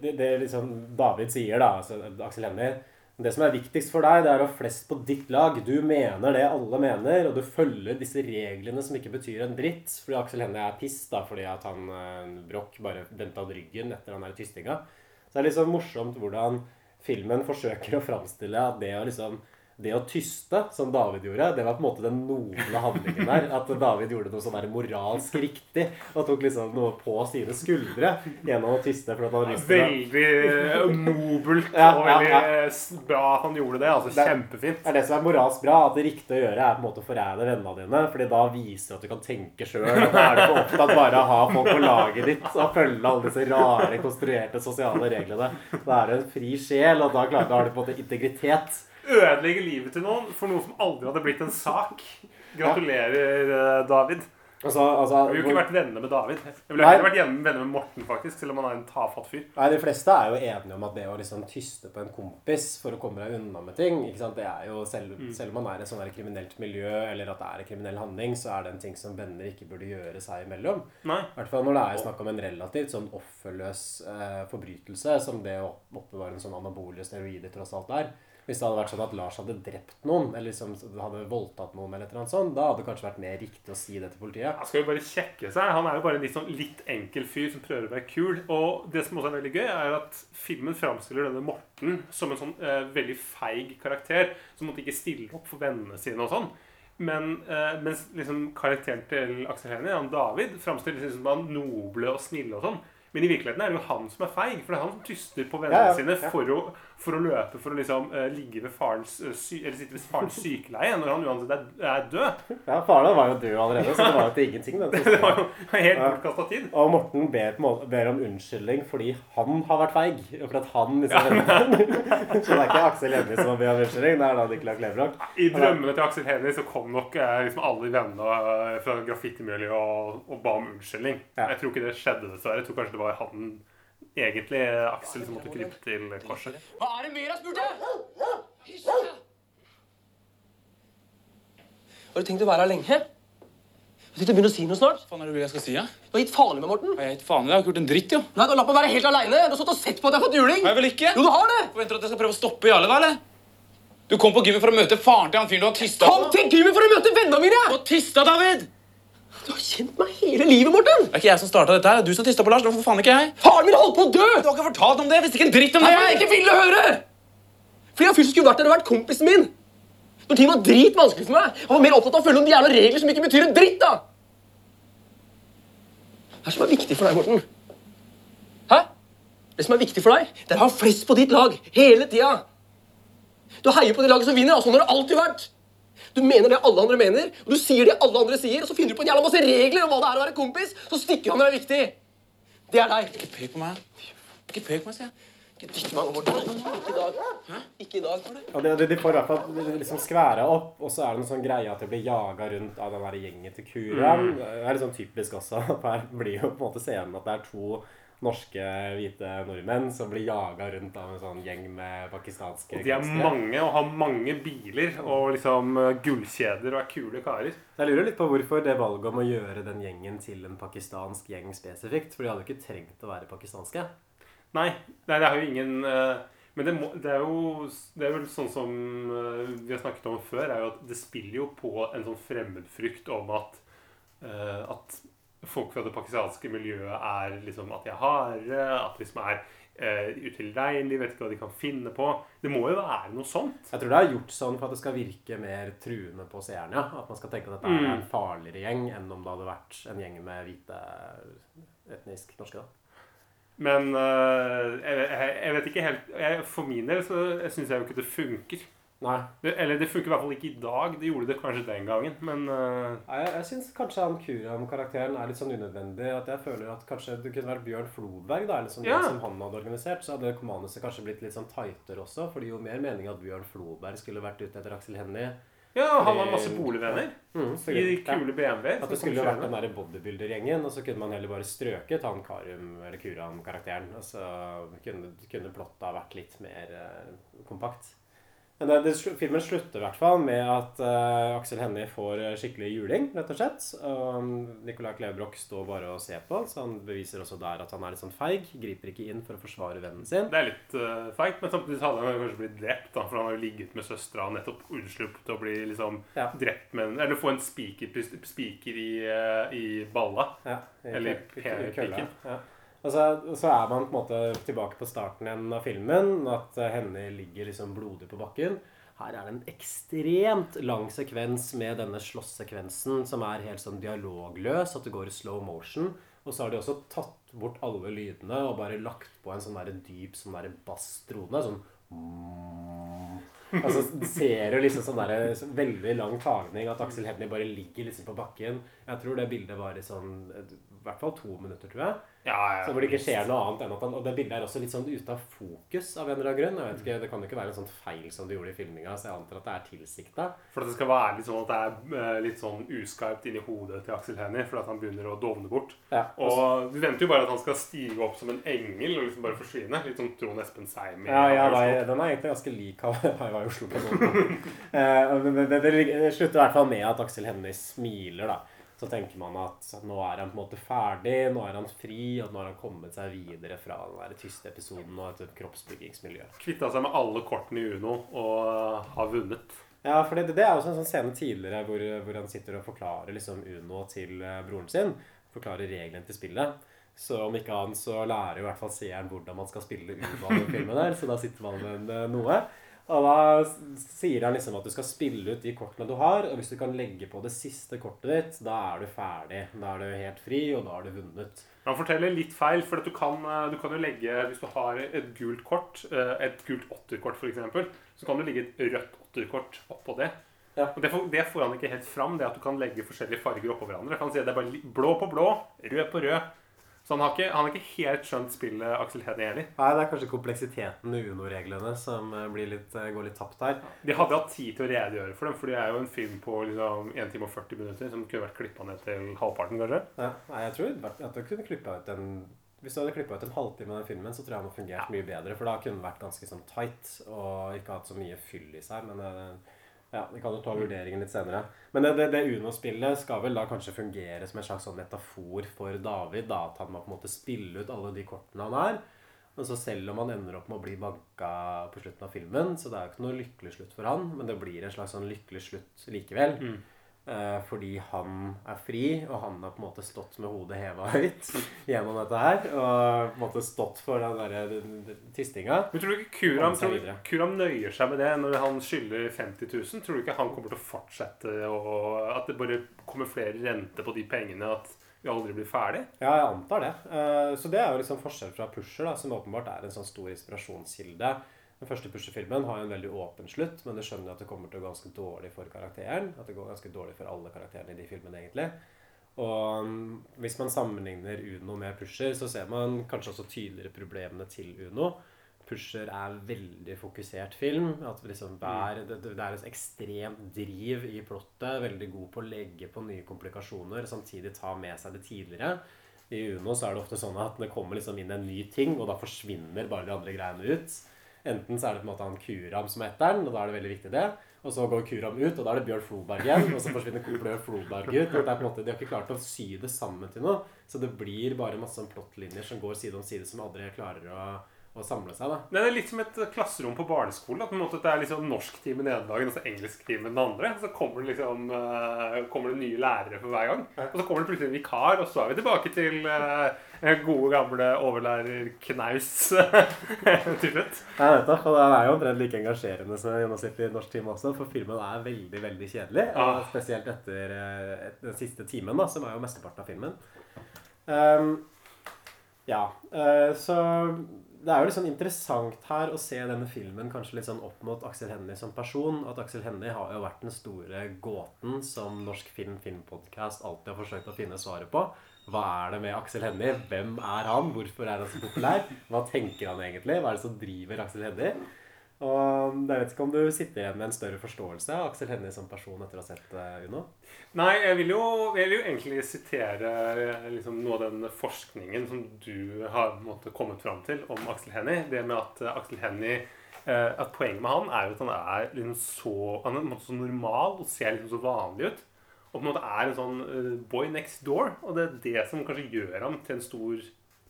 det, det, liksom David sier, da, altså Aksel Hennie Det som er viktigst for deg, det er å ha flest på ditt lag. Du mener det alle mener, og du følger disse reglene som ikke betyr en dritt. Fordi Aksel Hennie er piss da, fordi at han eh, Broch bare vendte av ryggen etter han der tystinga. Så det er liksom morsomt hvordan filmen forsøker å framstille at det å liksom det å tyste, som David gjorde, det var på en måte den noble handlingen der. At David gjorde noe sånn der moralsk riktig og tok liksom noe på sine skuldre gjennom å tyste. for at han å... Veldig eh, nobelt Ja, og ja, veldig ja. eh, bra at han gjorde det. altså Det- Kjempefint. Det er det som er moralsk bra, at det riktige å gjøre er på en måte å forræde vennene dine. fordi da viser du at du kan tenke sjøl. Da er du ikke opptatt bare av å ha folk på laget ditt og følge alle disse rare, konstruerte sosiale reglene. Da er du en fri sjel, og da klarer du, har du på en måte integritet. Ødelegge livet til noen for noe som aldri hadde blitt en sak. Gratulerer, eh, David. Altså, altså, Jeg ville jo ikke vært venner med David. Jeg ville heller vært venner med Morten, faktisk, selv om han er en tafatt fyr. Nei, De fleste er jo enige om at det å liksom tyste på en kompis for å komme deg unna med ting det er jo Selv, selv om man er i et kriminelt miljø, eller at det er en kriminell handling, så er det en ting som venner ikke burde gjøre seg imellom. I hvert fall når det er snakk om en relativt sånn offerløs eh, forbrytelse, som det å oppbevare en sånn anabole steroider tross alt er. Hvis det hadde vært sånn at Lars hadde drept noen, eller liksom hadde voldtatt noen, eller et eller annet sånt, da hadde det kanskje vært mer riktig å si det til politiet. Han skal jo bare kjekke seg. Han er jo bare en litt, sånn litt enkel fyr som prøver å være kul. Og det som også er veldig gøy, er at filmen framstiller denne Morten som en sånn eh, veldig feig karakter. Som måtte ikke stille opp for vennene sine og sånn. Men eh, mens liksom karakteren til Aksel Hennie, han David, framstilles liksom som han noble og snille og sånn. Men i virkeligheten er det jo han som er feig, for det er han som tyster på vennene Ja, ja, sine for å, for å løpe, for å liksom uh, ligge ved farens, uh, sy eller sitte ved farens sykeleie når han uansett er, er død. Ja, Faren var jo død allerede, så det var jo til ingenting. Det var jo helt Ja. bortkasta tid. Og Morten ber, ber om unnskyldning fordi han har vært feig. For at han liksom Så det er ikke Aksel Hennie som har bedt om unnskyldning, det er da Nicolai Klevebrok. I drømmene til Aksel Hennie så kom nok eh, liksom alle vennene eh, fra graffitimiljøet og, og ba om unnskyldning. Ja. Jeg tror ikke det skjedde, dessverre. Jeg tror kanskje det var han egentlig Aksel som måtte krype til korset. Hva er det mer jeg spurte? Har du tenkt å være her lenge? Har du tenkt å begynne å si noe snart? Hva faen er det du vil jeg skal si? Ja? Du har gitt faen i meg, Morten. Jeg har gitt faen i deg. Jeg har ikke gjort en dritt, jo. Nei, du har latt meg være helt aleine. Du har stått og sett på at jeg har fått juling. Har jeg vel ikke? Jo, du har det. Forventer du at jeg skal prøve å stoppe Jarle, da, eller? Du kom på gymmet for å møte faren til han fyren du har tysta Kom til gymmet for å møte vennene mine! Har tysta, David! Du har kjent meg hele livet, Morten. Det er ikke jeg som starta dette her. Det er du som tista på Lars. Hvorfor faen ikke jeg. Faren min holdt på å dø. Du har ikke fortalt om det. Jeg visste ikke en dritt om Nei, det. men jeg ikke ville høre! Fordi han fyren skulle vært der, og vært kompisen min. Når ting var dritvanskelig for meg. Han var mer opptatt av å følge noen jævla regler som ikke betyr en dritt, da. Hva er det som er viktig for deg, Morten? Hæ? Det som er viktig for deg, det er å ha flest på ditt lag hele tida. Du heier på det laget som vinner, og sånn har det alltid vært. Du mener det alle andre mener, og du sier det alle andre sier, og så finner du på en jævla masse regler om hva det er å være kompis, så stikker du av når det er viktig. Det er deg. Ikke pek på meg. Ikke pek på meg, sier jeg. Ikke dytt meg over. Ikke i dag. Ikke i dag. Og de, de, de får i hvert fall liksom skværa opp, og så er det noen sånn greie at de blir jaga rundt av den der gjengen til Kuram. Det er litt sånn typisk også. Her blir jo på en måte scenen at det er to norske hvite nordmenn som blir jaga rundt av en sånn gjeng med pakistanske De er gangstere. mange og har mange biler og liksom eh, gullkjeder og er kule karer. Så Jeg lurer litt på hvorfor det valget om å gjøre den gjengen til en pakistansk gjeng spesifikt. For de hadde jo ikke trengt å være pakistanske. Nei, nei det er jo ingen eh, Men det, må, det er jo Det er vel sånn som eh, vi har snakket om før, er jo at det spiller jo på en sånn fremmedfrykt om at At folk fra det pakistanske miljøet er liksom at de er harde, at de liksom er uh, utilregnelige, vet ikke hva de kan finne på. Det må jo være noe sånt. Jeg tror det er gjort sånn for at det skal virke mer truende på seerne. ja. At man skal tenke at dette er en farligere gjeng enn om det hadde vært en gjeng med hvite etnisk norske. da. Men eh, jeg, jeg, jeg vet ikke helt jeg, For min del så syns jeg jo ikke det funker. Nei, Det, eller det funker i hvert fall ikke i dag. Det gjorde det kanskje den gangen, men uh... Nei, Jeg, jeg syns kanskje han Kuram-karakteren er litt sånn unødvendig. At jeg føler at kanskje det kunne vært Bjørn Floberg, da, eller sånn Ja. som han hadde organisert. Så hadde manuset kanskje blitt litt sånn tightere også. For det gir jo mer mening at Bjørn Floberg skulle vært ute etter Aksel Hennie. Ja, han har masse boligvenner Mm, i kule BMW-er. At det skulle vært den der bodybuilder-gjengen, og så kunne man heller bare strøket han Karum eller Kuram-karakteren. Og så kunne, kunne plottet ha vært litt mer uh, kompakt. Det, det, filmen slutter i hvert fall med at uh, Aksel Hennie får eh, skikkelig juling, rett og slett. Og um, Nicolai Klevebrok står bare og ser på, så han beviser også der at han er litt sånn feig. Griper ikke inn for å forsvare vennen sin. Det er litt uh, feigt, men samtidig hadde han kanskje blitt drept. da, For han har jo ligget med søstera og nettopp unnsluppet å bli liksom Ja. drept med Eller få en spiker, spiker i, i balla. Ja, i Eller i pikken. Ja. Og så, så er man på en måte tilbake på starten igjen av filmen. At henne ligger liksom blodig på bakken. Her er det en ekstremt lang sekvens med denne slåsssekvensen som er helt sånn dialogløs. At det går i slow motion. Og så har de også tatt bort alle lydene og bare lagt på en sånn der dyp sånn der basstrone. Sånn. Altså ser du liksom sånn der, veldig lang tagning at Aksel Hennie bare ligger liksom på bakken. Jeg tror det bildet var i sånn i hvert fall to minutter, tror jeg. Ja, ja. Så hvor det ikke skjer noe annet enn at han Og det bildet er også litt sånn ute av fokus av en eller annen grunn. Jeg vet ikke, Det kan jo ikke være en sånn feil som du gjorde i filminga, så jeg antar at det er tilsikta. For at det skal være litt sånn at det er eh, litt sånn uskarpt inni hodet til Aksel Hennie, for at han begynner å dovne bort. Ja, Og du venter jo bare at han skal stige opp som en engel og liksom bare forsvinne. Litt sånn Trond Espen Seim. Ja, ja Oslo. den er egentlig ganske lik av... jeg var i Oslo på noen Eh, men det, det, det slutter i hvert fall med at Aksel Hennie smiler, da. Så tenker man at nå er han på en måte ferdig, nå er han fri, og nå har han kommet seg videre fra den der tyste episoden og et kroppsbyggingsmiljø. Kvitta seg med alle kortene i Uno og eh, har vunnet. Ja, for det, det er også en sånn scene tidligere hvor, hvor han sitter og forklarer liksom Uno til eh, broren sin. Forklarer reglene til spillet. Så om ikke annet så lærer i hvert fall seeren hvordan man skal spille Uno i filmen der, Så da sitter man med noe. Og da sier han liksom at du skal spille ut de kortene du har, og hvis du kan legge på det siste kortet ditt, da er du ferdig. Da er du helt fri, og da har du vunnet. Han forteller litt feil, for du kan, eh, du kan jo legge Hvis du har et gult kort, eh, et gult åtterkort f.eks., så kan du legge et rødt åtterkort oppå det. Ja. Og det får, det får han ikke helt fram, det at du kan legge forskjellige farger oppå hverandre. Han sier det er bare blå på blå, rød på rød. Så han har ikke, han har ikke helt skjønt spillet Aksel Hennie heller. Nei, det er kanskje kompleksiteten med Uno-reglene som eh, blir litt, eh, går litt tapt her. De hadde hatt tid til å redegjøre for dem, for det er jo en film på liksom 1 time og 40 minutter som kunne vært klippa ned til halvparten, kanskje. Ja, nei, jeg tror at du kunne klippa ut en Hvis du hadde klippa ut en halvtime av den filmen, så tror jeg den hadde fungert mye bedre. For da kunne den vært ganske sånn tight og ikke hatt så mye fyll i seg. Men eh, ja, vi kan jo ta vurderingen litt senere. Men det, det, det Uno-spillet skal vel da kanskje fungere som en slags sånn metafor for David. da, At han må på en måte spille ut alle de kortene han er. Men så selv om han ender opp med å bli banka på slutten av filmen, så det er jo ikke noe lykkelig slutt for han, men det blir en slags sånn lykkelig slutt likevel. Eh, fordi han er fri, og han har på en måte stått med hodet heva høyt gjennom dette her. Og på en måte stått for den derre tistinga. Men tror du ikke Kuram, tror. Kuram nøyer seg med det når han skylder 50 000? Tror du ikke han kommer til å fortsette, og at det bare kommer flere renter på de pengene? At vi aldri blir ferdig. Ja, jeg antar det. Eh, Så det er jo liksom forskjell fra Pusher, da, som åpenbart er en sånn stor inspirasjonskilde. Den første Pusher-filmen har jo en veldig åpen slutt, men du skjønner at det kommer til å gå ganske dårlig for karakteren. At det går ganske dårlig for alle karakterene i de filmene, egentlig. Og mm, hvis man sammenligner Uno med Pusher, så ser man kanskje også tydeligere problemene til Uno. Pusher er veldig fokusert film. At liksom hver, det, det er et ekstremt driv i plottet. Veldig god på å legge på nye komplikasjoner, samtidig ta med seg det tidligere. I Uno så er det ofte sånn at det kommer liksom inn en ny ting, og da forsvinner bare de andre greiene ut. Enten så er det på en måte han Kuram som heter den, og da er det veldig viktig det. Og så går Kuram ut, og da er det Bjørn Floberg igjen. Og så forsvinner Bjørn Floberg ut. Og det er på en måte, De har ikke klart å sy det sammen til noe. Så det blir bare masse sånn plottlinjer som går side om side, som aldri klarer å, å samle seg. da. Det er litt som et klasserom på barneskolen. At på en måte det er liksom norsk time den ene dagen og så engelsk time den andre. Så kommer det liksom eh, kommer det nye lærere for hver gang. Og så kommer det plutselig en vikar, og så er vi tilbake til eh, gode, gamle overlærer-knaus-typet. Jeg Ja, vet du, og Den er jo omtrent like engasjerende som gjennomsnittlig norsk time også, for filmen er veldig veldig kjedelig. Ah. Spesielt etter eh, den siste timen, da, som er jo mesteparten av filmen. Um, ja, eh, så det er jo litt sånn interessant her å se denne filmen kanskje litt sånn opp mot Aksel Hennie som person. At Aksel Hennie har jo vært den store gåten som Norsk Film Filmpodkast alltid har forsøkt å finne svaret på. Hva er det med Aksel Hennie? Hvem er han? Hvorfor er han så populær? Hva tenker han egentlig? Hva er det som driver Aksel Hennie? Og jeg vet ikke om du sitter igjen med en større forståelse av Aksel Hennie som person etter å ha sett eh, Uno? Nei, jeg vil jo, jeg vil jo egentlig sitere eh, liksom, noe av den forskningen som du har måtte, kommet fram til om Aksel Hennie. Det med at eh, Aksel Hennie At poenget med han er jo at han er liksom så Han er så normal og ser liksom så vanlig ut. Og på en måte er en sånn eh, boy next door. Og det er det som kanskje gjør ham til en stor,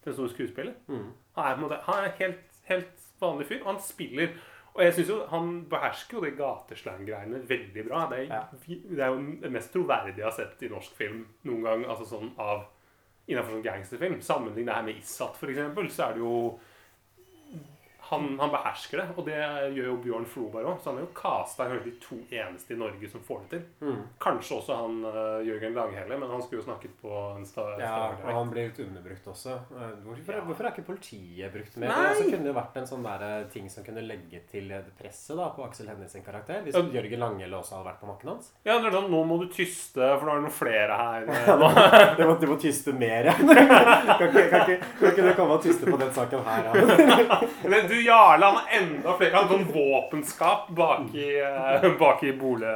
til en stor skuespiller. Mm. Han er på en måte Han er helt, helt vanlig fyr, og han spiller og jeg synes jo Han behersker jo de gateslang-greiene veldig bra. Det er, Ja. det er jo det mest troverdige jeg har sett i norsk film noen gang. altså sånn av Innenfor sånn gangsterfilm. Sammenlign det her med Issat, for eksempel, så er det jo han, han behersker det, og det gjør jo Bjørn Floberg òg. Så han er jo casta kanskje de to eneste i Norge som får det til. Mm. Kanskje også han uh, Jørgen Langhelle, men han skulle jo snakket på en sta Ja, og han blir litt underbrukt også. Eh, Hvorfor, Ja. hvorfor er ikke politiet brukt mer? Nei! Det kunne det vært en sånn der, eh, ting som kunne legge til presset da, på Aksel Hennie sin karakter? Hvis Ja. Jørgen Langhelle også hadde vært på nakken hans? Ja, det er sånn, Nå må du tyste, for nå er det noen flere her. Ja, Du må, du må tyste mer, ja. kan, ikke, kan, ikke, kan ikke du komme og tyste på den saken her? Ja? Men du Jarle, han har enda flere. Han har sånn våpenskap bak i, eh, bak i bole,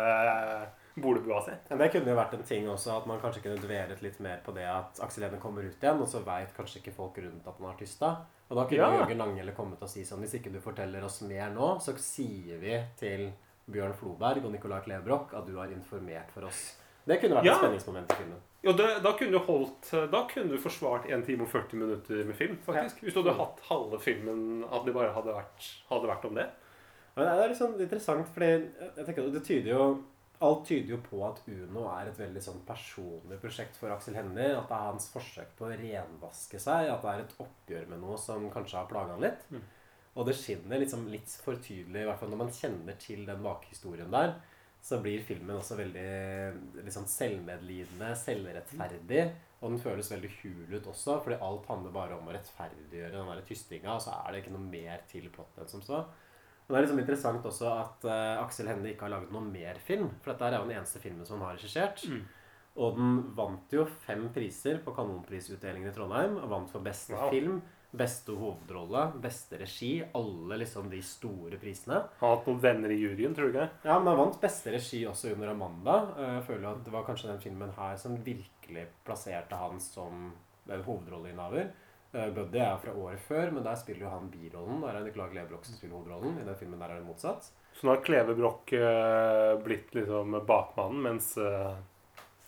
bolebua si. Men det kunne jo vært en ting også, at man kanskje kunne dvelet litt mer på det at Aksel Hennie kommer ut igjen, og så veit kanskje ikke folk rundt at han har tysta. Og da kunne Ja. Jørgen Langhelle kommet og si sånn Hvis ikke du forteller oss mer nå, så sier vi til Bjørn Floberg og Nicolai Klebrok at du har informert for oss. Det kunne vært Ja. et spenningsmoment i filmen. Og det, da kunne du holdt Da kunne du forsvart 1 time og 40 minutter med film, faktisk. Hvis du hadde hatt halve filmen at det bare hadde vært, hadde vært om det. Men det er litt sånn interessant, fordi jeg tenker det tyder jo Alt tyder jo på at Uno er et veldig sånn personlig prosjekt for Aksel Hennie. At det er hans forsøk på å renvaske seg. At det er et oppgjør med noe som kanskje har plaga han litt. Mm. Og det skinner liksom litt for tydelig, i hvert fall når man kjenner til den bakhistorien der. Så blir filmen også veldig liksom selvmedlidende, selvrettferdig. Og den føles veldig hul ut også, fordi alt handler bare om å rettferdiggjøre den der tystinga. Og så er det ikke noe mer til plottet enn som så. Men det er liksom interessant også at uh, Aksel Hennie ikke har laget noe mer film. For dette er jo den eneste filmen som han har regissert. Mm. Og den vant jo fem priser på Kanonprisutdelingen i Trondheim. Og vant for beste Wow. film, beste hovedrolle, beste regi. Alle liksom de store prisene. Har hatt noen venner i juryen, tror du ikke? Ja, men han vant beste regi også under Amanda. Eh, Jeg føler at det var kanskje den filmen her som virkelig plasserte han som en hovedrolleinnehaver. Eh, Buddy er fra året før, men der spiller jo han birollen. Der er Nicolai Klebrok som spiller hovedrollen. I den filmen der er det motsatt. Så nå har Kleve Broch eh, blitt liksom bakmannen, mens eh,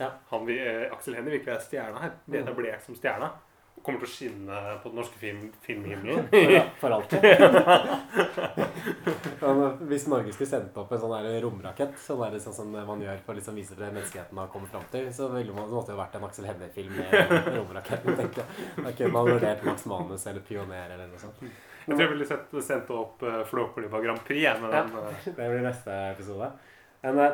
Ja. han eh, Aksel Hennie virkelig er stjerna her. Mm. etablert som stjerna. Kommer til å skinne på den norske film, filmhimmelen. ja, for alltid. Men hvis Norge skulle sendt opp en sånn der romrakett, sånn, der, sånn som man gjør for å liksom vise det menneskeheten har kommet fram til, så ville man, det måtte jo vært en Aksel Hennie-film med romraketten, tenker jeg. Da kunne man vurdert Max Manus eller Pioner eller noe sånt. Jeg tror jeg ville sett, sendt opp uh, Flåklypa Grand Prix. Med Ja. den, uh... Det blir neste episode. Men uh,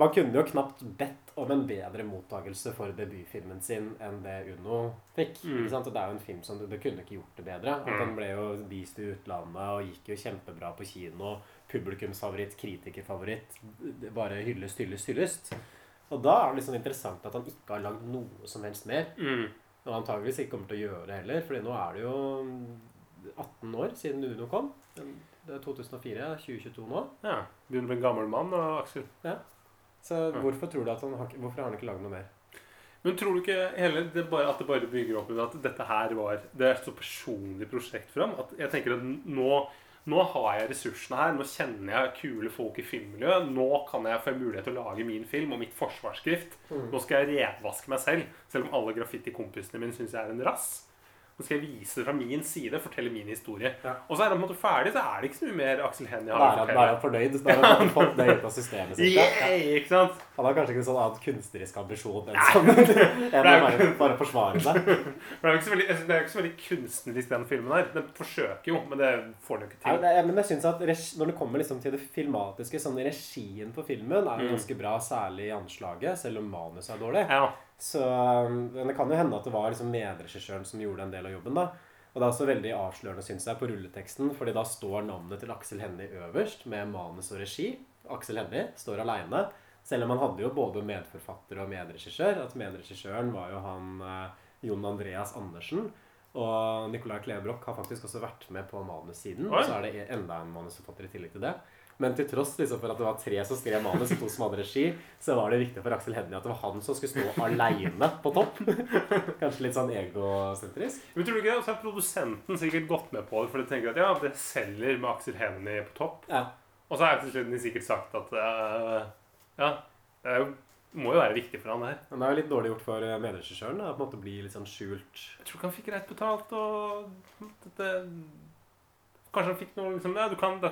Man kunne jo knapt bedt om en bedre mottagelse for debutfilmen sin enn det Uno fikk. Mm. Og det er jo en film som du, du kunne ikke gjort det bedre. Mm. Den ble jo vist i utlandet og gikk jo kjempebra på kino. Publikumsfavoritt, kritikerfavoritt. Bare hyllest, hyllest, hyllest. Og da er det liksom interessant at han ikke har lagd noe som helst mer. Mm. Og antageligvis ikke kommer til å gjøre det heller, Fordi nå er det jo 18 år siden Uno kom. Det er 2004, 2022 nå. Ja. Begynner å bli en gammel mann, Aksel. Så hvorfor tror du at han har, hvorfor har han ikke lagd noe mer? Men tror du ikke heller det bare, at det bare bygger opp under at dette her var Det er et så personlig prosjekt for ham at jeg tenker at nå, nå har jeg ressursene her. Nå kjenner jeg kule folk i filmmiljøet. Nå kan jeg få en mulighet til å lage min film og mitt forsvarsskrift. Nå skal jeg renvaske meg selv, selv om alle graffitikompisene mine syns jeg er en rass. Nå skal jeg vise det fra min side, fortelle min historie. Ja. Og så er han på en måte ferdig, så er det ikke så mye mer Aksel Hennie har å fortelle. da er han fornøyd. Da har han fått det ut av systemet sitt. Ja. Ikke sant? Han har kanskje ikke en sånn annen kunstnerisk ambisjon enn sånn, enn å bare, bare forsvare seg. Det er jo ikke så veldig, er ikke så kunstnerisk, den filmen her. Den forsøker jo, men det får den jo ikke Ja, til. det, men jeg synes at regi, Når det kommer liksom til det filmatiske, sånn regien på filmen er jo Mm. ganske bra, særlig i anslaget, selv om manuset er dårlig. Ja. Så men det kan jo hende at det var liksom medregissøren som gjorde en del av jobben. da. Og det er også veldig avslørende, syns jeg, på rulleteksten, fordi da står navnet til Aksel Hennie øverst, med manus og regi. Aksel Hennie står aleine. Selv om han hadde jo både medforfatter og medregissør. At medregissøren var jo han eh, Jon Andreas Andersen. Og Nicolai Klebrok har faktisk også vært med på manussiden. Og så er det enda en manusforfatter i tillegg til det. Men til tross liksom, for at det var tre som skrev manus og to som hadde regi, så var det viktig for Aksel Hennie at det var han som skulle stå aleine på topp. Kanskje litt sånn egosentrisk. Men tror du ikke det? Så har produsenten sikkert gått med på det, for de tenker at ja, det selger med Aksel Hennie på topp. Ja. Og så har slutt de sikkert sagt at eh, ja, det er jo, må jo være viktig for han det her. Men det er jo litt dårlig gjort for eh, medregissøren å på en måte bli litt sånn skjult. Jeg tror ikke han fikk greit betalt, og dette Kanskje han fikk noe liksom, ja, Du kan da,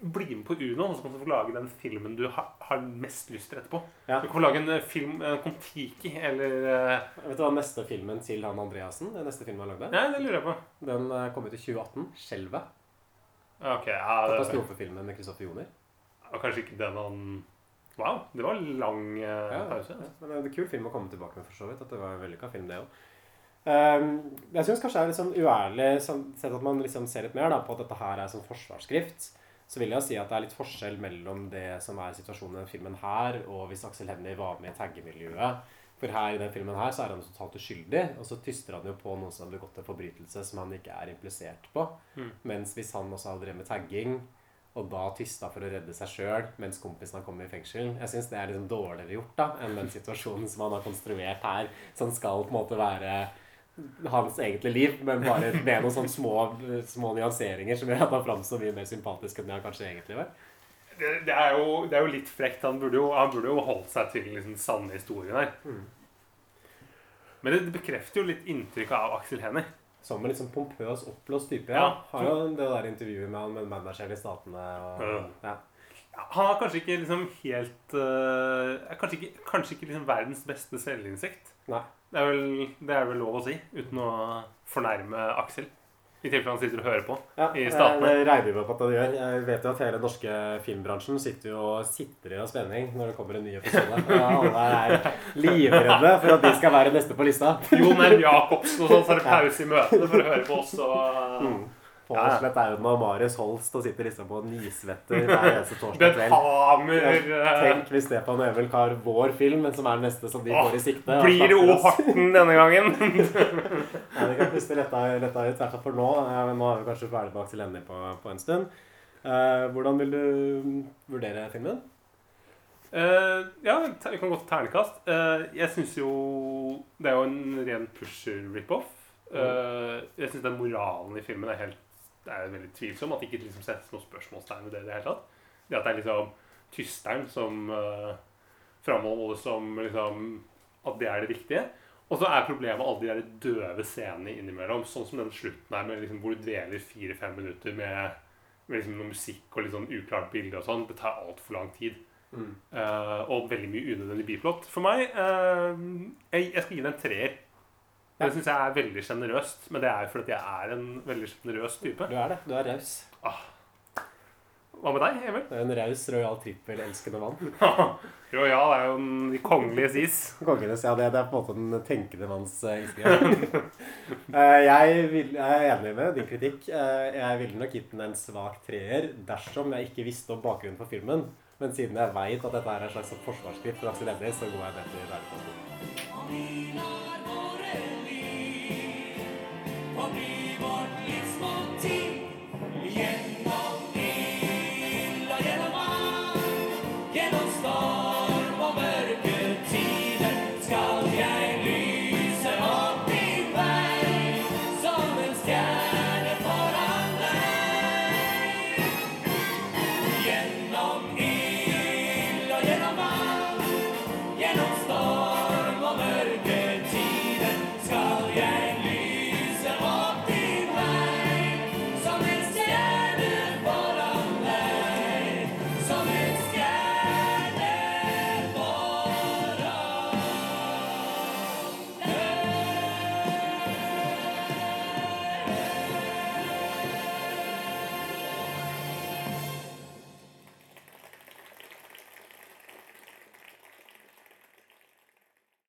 bli med på Uno, og så kan du få lage den filmen du har, har mest lyst til etterpå. Ja. Du kan få lage en eh, film, en Kon-Tiki, eller eh, Vet du hva neste filmen til han Andreassen Den neste filmen han lagde? Ja, det lurer jeg på. Den kom ut i 2018. 'Skjelvet'. Ok, ja, Katastrofefilmen med Kristoffer Joner. var kanskje ikke den han Wow, det var lang eh, Ja, pause. ja. Men det er en kul film å komme tilbake med, for så vidt. At det var en vellykka film, det òg. jeg syns kanskje det er litt sånn uærlig sånn, sett at man liksom ser litt mer da, på at dette her er sånn forsvarsskrift. Så vil jeg si at det er litt forskjell mellom det som er situasjonen i den filmen her, og hvis Aksel Hennie var med i taggemiljøet. For her i den filmen her så er han totalt uskyldig, og så tyster han jo på noen som har begått en forbrytelse som han ikke er implisert på. Mm. Mens hvis han også hadde drevet med tagging, og da tysta for å redde seg sjøl mens kompisen har kommet i fengsel. Jeg syns det er liksom dårligere gjort da enn den situasjonen som han har konstruert her, som skal på en måte være hans egentlige liv, men bare med noen sånne små, små nyanseringer som gjør at han framstår mye mer sympatisk enn det han kanskje egentlig var. Det, det, er jo, det er jo litt frekt. Han burde jo, han burde jo holdt seg til liksom, den sanne historien her. Mm. Men det, det bekrefter jo litt inntrykket av Aksel Hennie. Som en sånn pompøs, oppblåst type. Ja. Har jo det der intervjuet med han med manageren i Statene. Og, Ja. Han har kanskje ikke liksom helt uh, er Kanskje ikke, kanskje ikke liksom verdens beste selvinnsikt. Det er, vel, det er vel lov å si, uten å fornærme Aksel. I tilfelle han sitter og hører på. Ja, I statene. Det regner vi med at det gjør. Jeg vet jo at hele den norske filmbransjen sitter jo og sitrer av spenning når det kommer en ny episode. Alle er livredde for at de skal være neste på lista. Jon R. Jacobsen og sånn, så er det pause i møtene for å høre på oss. Og Mm. Pål Ja, ja. Slett Auden og Marius Holst og sitter liksom på nisvetter hver eneste torsdag kveld. Ja, øh, Tenk hvis Stefan Emil har vår film, men som er den neste som de får i sikte. Blir det O. Harten denne gangen? Nei, det kan plutselig letta, letta ut, i hvert fall for nå. Ja, nå er vi kanskje ferdig med Aksel Hennie på, på en stund. Uh, hvordan vil du mm, vurdere filmen? Uh, ja, vi kan gå til ternekast. Uh, jeg syns jo Det er jo en ren pusher-rip-off. Uh, jeg syns den moralen i filmen er helt Det er veldig tvilsom. At det ikke liksom settes noe spørsmålstegn ved det i det hele tatt. Det at det er liksom tysteren som uh, framholdes som liksom At det er det viktige. Og så er problemet alle de der døve scenene innimellom. Sånn som den slutten her med liksom, hvor du dveler fire-fem minutter med, med liksom, noe musikk og litt sånn uklart bilde og sånn. Det tar altfor lang tid. Eh, og veldig mye unødvendig biplott. For meg uh, jeg, jeg skal gi den en treer. Det syns jeg er veldig sjenerøst. Men det er jo fordi jeg er en veldig sjenerøs type. Du er det. Du er raus. Hva med deg, Emil? Det er En raus, rojal, trippel-elskende mann. Royal er jo den de kongelige sis. Kongenes, ja, det, det er på en måte den tenkende manns elskende. Eh, jeg, vil, jeg er enig med din kritikk. Eh, jeg ville nok gitt den en svak treer dersom jeg ikke visste om bakgrunnen for filmen. Men siden jeg veit at dette er en slags forsvarsskritt for Aksel Hennie, så går jeg ned til verdeklassen. Og bli vårt livsmåltid gjennom